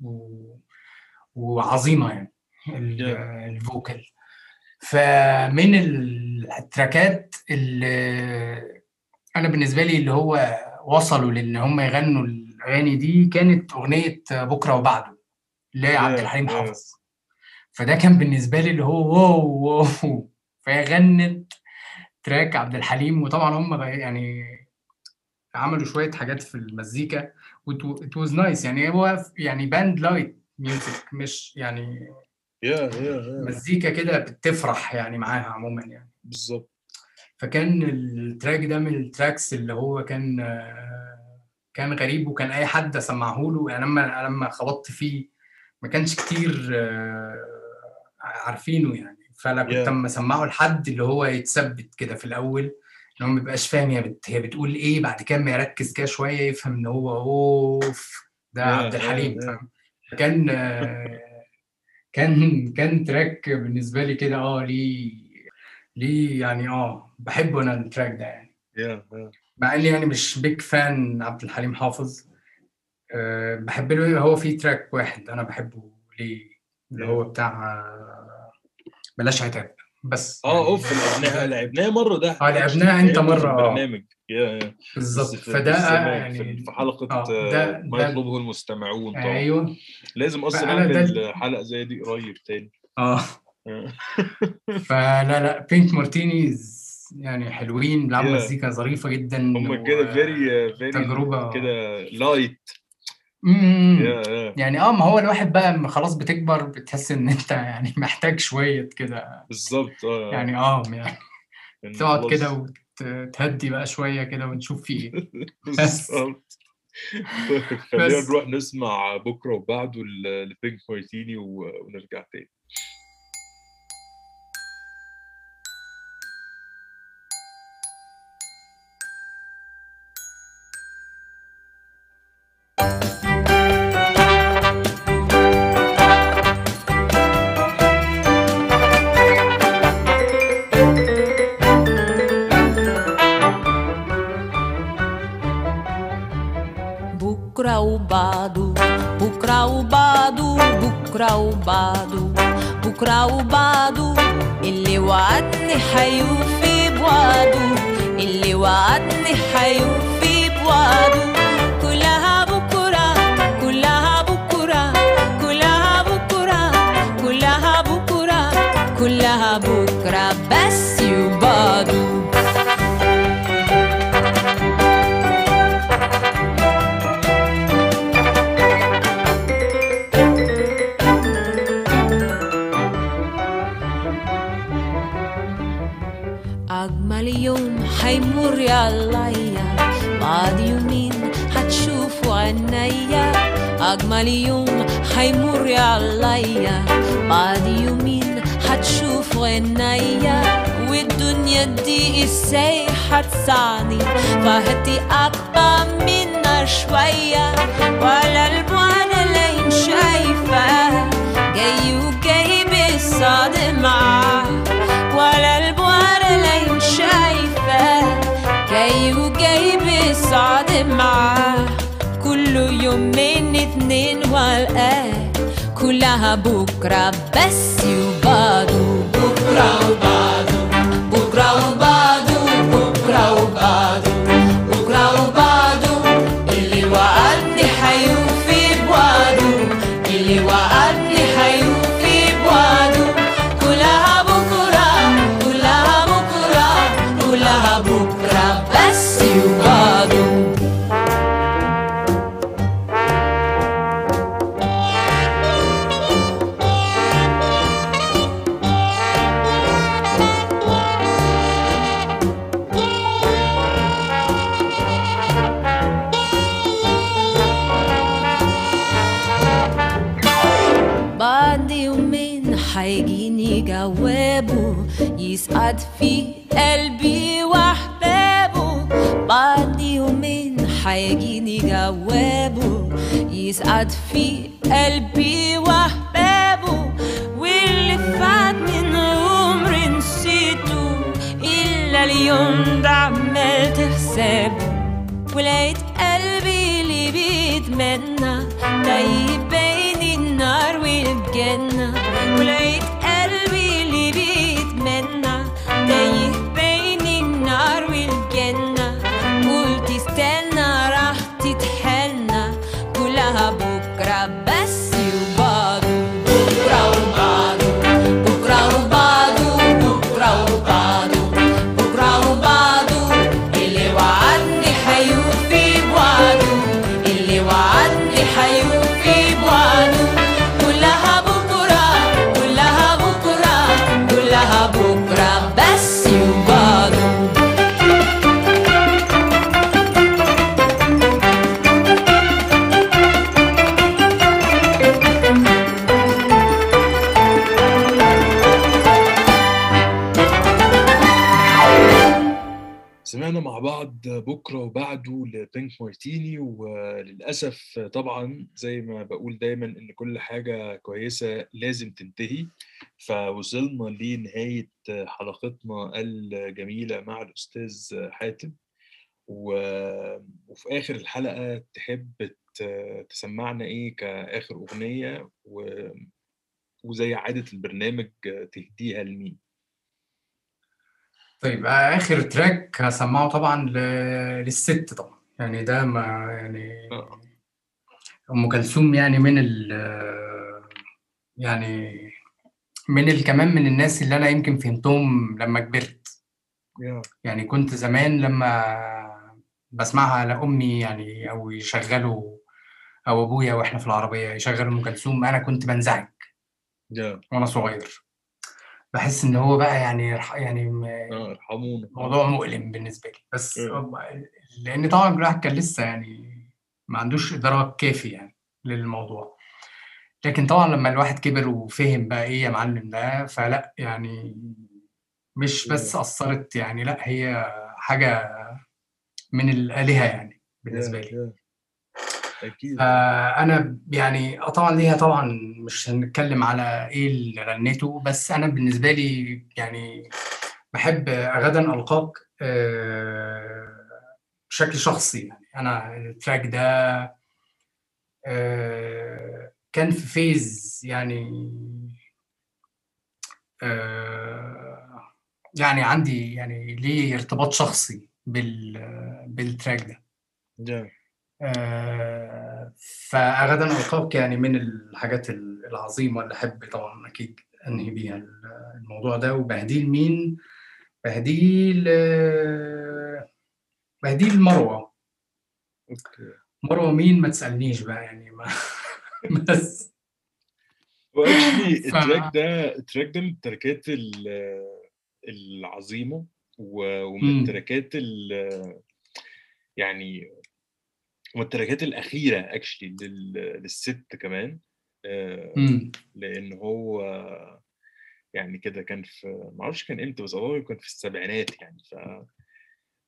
و... وعظيمة يعني ال-
Yeah.
الفوكال فمن التراكات اللي أنا بالنسبة لي اللي هو وصلوا لأن هم يغنوا الاغاني دي كانت اغنية بكرة وبعده لعبد
Yeah,
الحليم
yeah.
حافظ. فده كان بالنسبة لي اللي هو wow wow فهي غنت تراك عبد الحليم وطبعا هم بقى يعني عملوا شوية حاجات في المزيكا it was nice يعني هو يعني band light music مش يعني
yeah yeah yeah
مزيكا كده بتفرح يعني معاها عموما يعني.
بالظبط.
فكان التراك ده من ال tracks اللي هو كان كان غريب وكان أي حد اسمعه له يعني لما لما خبطت فيه ما كانش كتير آه، عارفينه يعني فأنا كنت
Yeah.
اما أسمعه لحد اللي هو يتثبت كده في الأول إن هو ما بيبقاش فاهم هي بت... هي بتقول إيه بعد كده ما يركز كده شوية يفهم إن هو oof ده
Yeah,
عبد الحليم
yeah.
فاهم كان آه، كان كان تراك بالنسبة لي كده آه ليه ليه يعني آه بحبه أنا التراك ده يعني. مع إني يعني مش big fan عبد الحليم حافظ. أه بحب له هو في تراك واحد أنا بحبه ليه اللي هو بتاع بلاش عتاب بس
آه
يعني
oof لعبناها لعبناها مرة ده.
آه لعبناها أنت
مرة. آه yeah
بالظبط. فده يعني
في حلقة
آه،
آه،
ده-
ما يطلبه المستمعون طبعا.
أيوه.
لازم أصلا
أعمل
حلقة زي دي قريب تاني. آه.
فلا لا بينك مارتينيز يعني حلوين بيلعبوا
Yeah.
مزيكا ظريفة جدا
هم كده very very
تجربة.
كده light
يعني آه ما هو الواحد بقى خلاص بتكبر بتحس إن أنت يعني محتاج شوية كده
بالظبط آه
يعني آه يعني تقعد. كده وتهدي بقى شوية كده ونشوف في إيه
بالظبط خلينا. نروح نسمع بكرة وبعده لبينك مارتيني ونرجع تاني
وبعده بكرة وبعده اللي وعدني حيوفي بوعده اللي وعدني حيوفي بوعده عليا. بعد يومين هتشوفوا عينيا. أجمل يوم حيمر عليا. بعد يومين هتشوفوا عينيا. والدنيا دي إزاي هتسعني فهدي أكبر منا شوية. ولا البعد لين شايفة جاي وجاي بالصاد جاي وجاي بالصعد معاه. كل يومين اتنين والقاه كلها بكرة بس وبعده بكرة وبعده
لازم تنتهي فوصلنا لنهاية حلقتنا الجميلة مع الأستاذ حاتم و- وفي آخر الحلقة تحب تسمعنا إيه كآخر أغنية و- وزي عادة البرنامج تهديها لمين؟
طيب آخر تراك هسمعه طبعا ل... للست طبعا يعني ده ما يعني
آه.
أم كلثوم يعني من ال يعني من ال كمان من الناس اللي أنا يمكن فهمتهم لما كبرت. يعني كنت زمان لما بسمعها لأمي يعني أو يشغلوا أو أبويا وإحنا في العربية يشغلوا أم كلثوم أنا كنت بنزعج. وأنا صغير. بحس إن هو بقى يعني يعني م-
آه ارحمونا
موضوع مؤلم بالنسبة لي. بس. لأن طبعا الواحد كان لسه يعني ما عندوش إدراك كافي يعني للموضوع. لكن طبعا لما الواحد كبر وفهم بقى إيه يا معلم ده فلا يعني مش بس أثرت يعني لا هي حاجة من الآلهة يعني بالنسبة لي.
يا. أكيد.
فأنا يعني آه طبعا ليها طبعا مش هنتكلم على إيه اللي غنيته بس أنا بالنسبة لي يعني بحب غدا ألقاك آه، بشكل شخصي يعني. أنا التراك ده آه، كان في phase يعني آه، يعني عندي يعني ليه ارتباط شخصي بال بالتراك ده.
yeah
آه، فغدا ألقاك يعني من الحاجات العظيمة اللي أحب طبعا أكيد أنهي بيها الموضوع ده وبهديه لمين؟ بهديه ل- بهديه لمروة
okay.
مروة مين؟ ما تسألنيش بقى يعني ما بس
هو actually
ف-
التراك ده التراك ده من التراكات ال- العظيمة ومن. التراكات ال- يعني ومن التراكات الأخيرة actually للست كمان آه،. لأن هو يعني كده كان في ما أعرفش كان إمتى بس هو كان في السبعينات يعني ف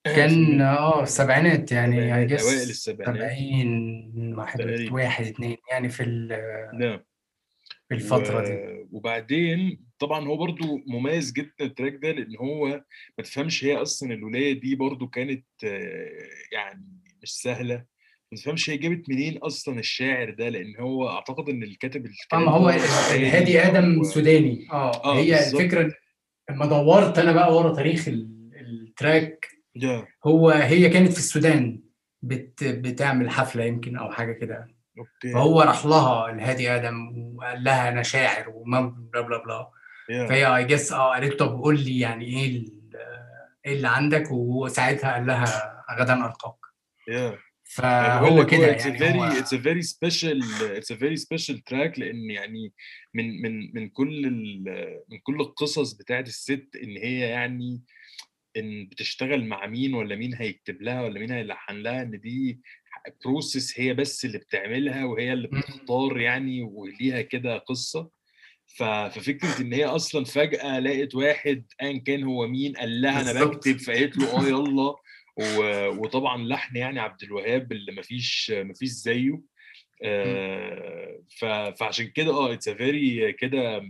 كان آه السبعينات يعني I guess
أوائل السبعينات.
70 واحد
تقريبا.
واحد اتنين يعني في ال-
نعم
في الفترة دي
و- وبعدين طبعا هو برضو مميز جدا التراك ده لأن هو ما تفهمش هي أصلا الولاية دي برضو كانت آه، يعني مش سهلة ما تفهمش هي جابت منين أصلا الشاعر ده لأن هو أعتقد إن الكاتب
آه
الكلام
هو
ده سوداني
الهادي آدم
أو-
سوداني آه
آه،
هي
بالظبط.
الفكرة لما دورت أنا بقى ورا تاريخ ال- ال
track
هو هي كانت في السودان بت بتعمل حفلة يمكن أو حاجة كده.
okay.
فهو راح لها الهادي آدم وقال لها أنا شاعر وما blah blah blah.
يا
فهي I guess آه قالت طب قول لي يعني إيه إيه اللي عندك؟ وساعتها قال لها غدا ألقاك.
يا
فهو كده
it's a
يعني
very
هو
it's a very special it's a very special track لأن يعني من من من كل من كل القصص بتاعت الست إن هي يعني إن بتشتغل مع مين ولا مين هيكتب لها ولا مين هيلحن لها إن دي بروسيس هي بس اللي بتعملها وهي اللي
مم.
بتختار يعني وليها كده قصة ف- ففكرة إن هي أصلا فجأة لقت واحد ايا كان هو مين قال لها
أنا.
بكتب فقالت له آه يلا وطبعا لحن يعني عبد الوهاب اللي مفيش مفيش زيه آه، ف- فعشان كده آه it's very كده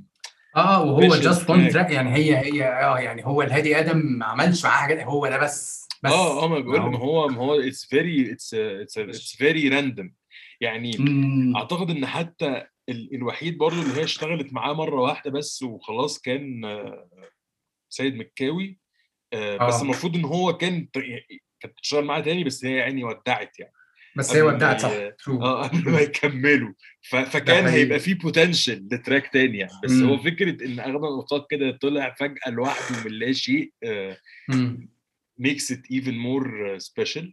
آه وهو
Special
just one
track.
track يعني هي هي آه يعني هو الهادي آدم ما عملش معاه حاجات هو ده بس بس
آه آه ما بقول ما هو ما هو it's very it's very random يعني
مم.
أعتقد إن حتى ال- الوحيد برضو اللي هي اشتغلت معاه مرة واحدة بس وخلاص كان آه، سيد مكاوي آه، بس
آه.
المفروض إن هو كان كانت بتشتغل معاه تاني بس هي يعني ودعت يعني
بس هي ودعت صح. true
آه قبل ما يكملوا. فكان. هيبقى فيه potential ل track تاني يعني. بس
مم.
هو فكرة إن أغدا ألقاك كده طلع فجأة لوحده من لا شيء it even more special.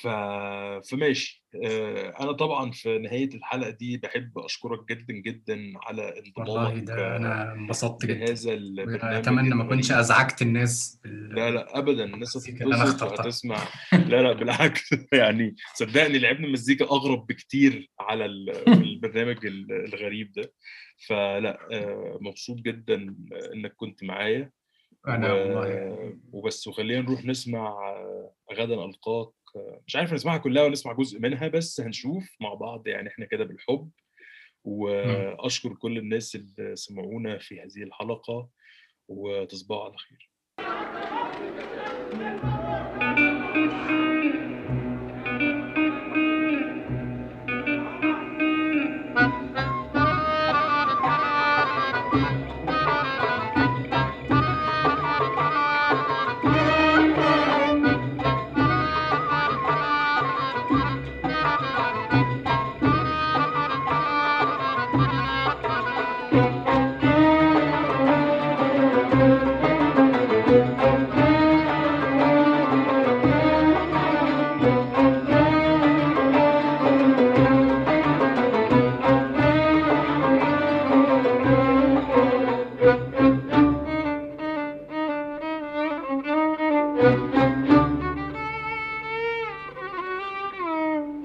ف... فماشي. أنا طبعا في نهاية الحلقة دي بحب أشكرك جدا جدا على
والله
انضمامك
ده أنا انبسطت جدا.
لهذا البرنامج
اتمنى ما اكونش. أزعجت الناس بال...
لا لا ابدا. الناس هتتبسط. وهتسمع. لا لا بالعكس. يعني صدقني لعبنا مزيكا أغرب بكتير على البرنامج ال- الغريب ده. فلا آه، مبسوط جدا إنك كنت معايا.
أنا
و-
والله.
وبس وخلينا نروح نسمع آه، غدا ألقاك. آه، مش عارف نسمعها كلها ونسمع جزء منها بس هنشوف مع بعض يعني إحنا كده بالحب. وأشكر كل الناس اللي سمعونا في هذه الحلقة وتصبحوا على خير.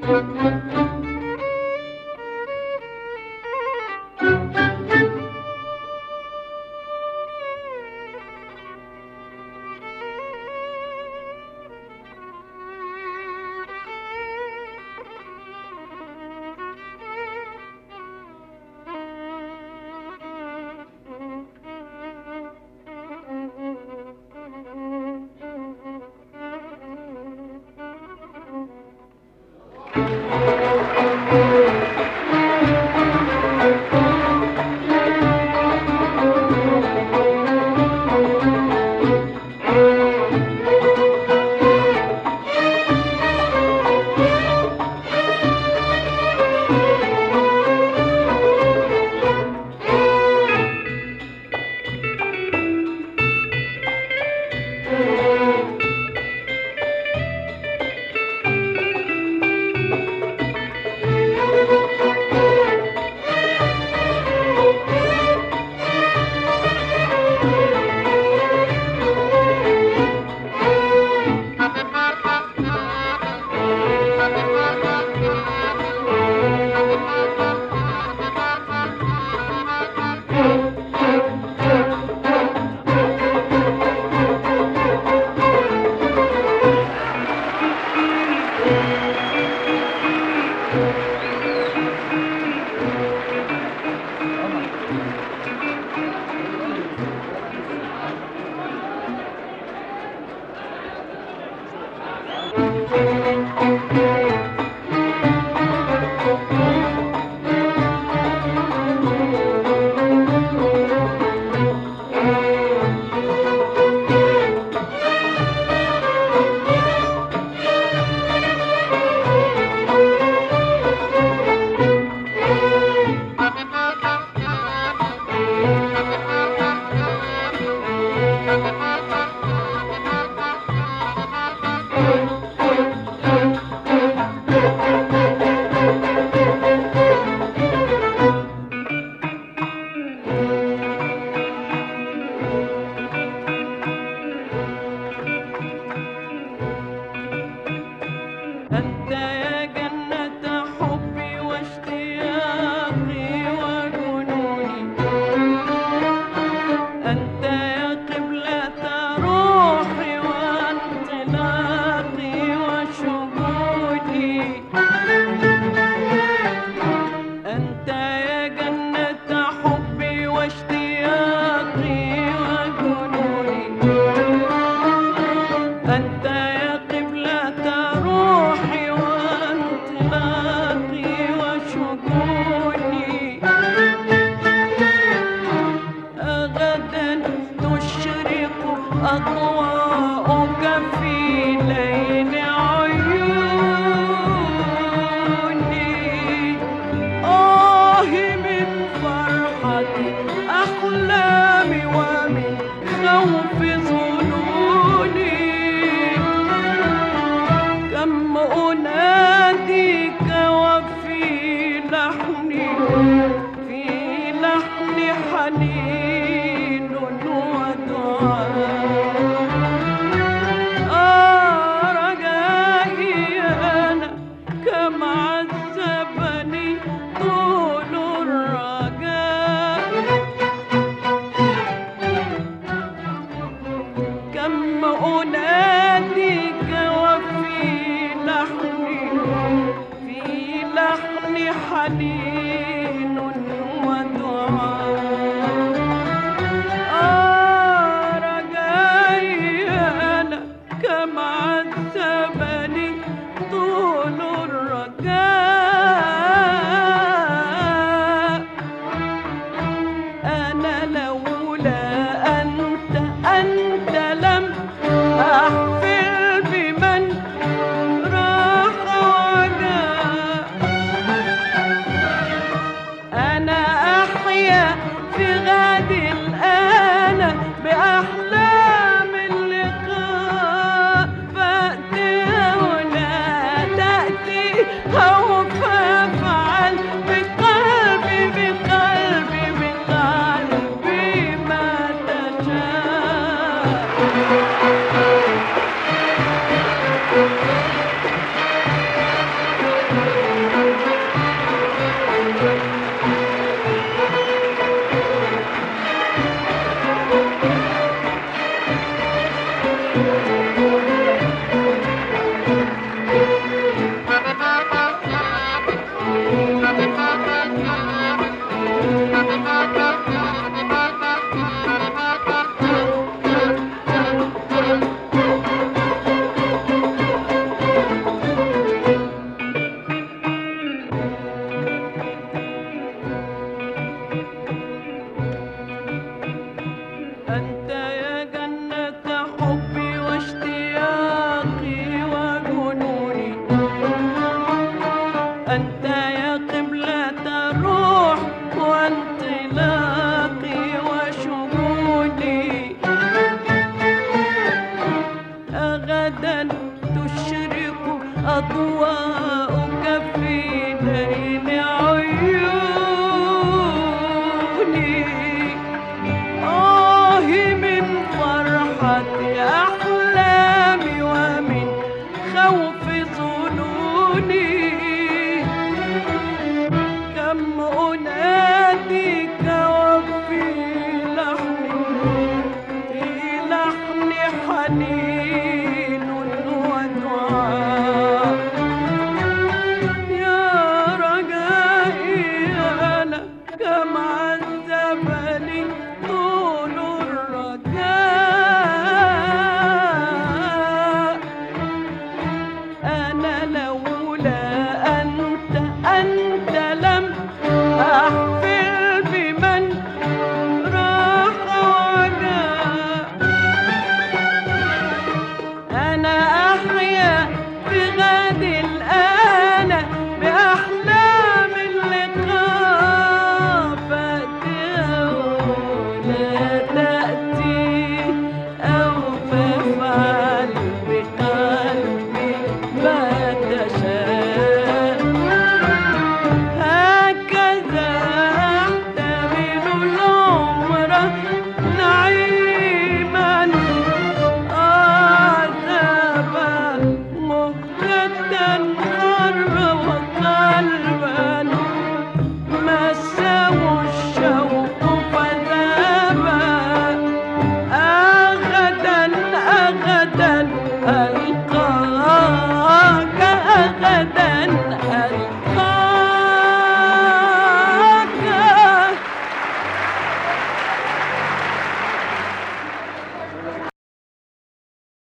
أنت
जानी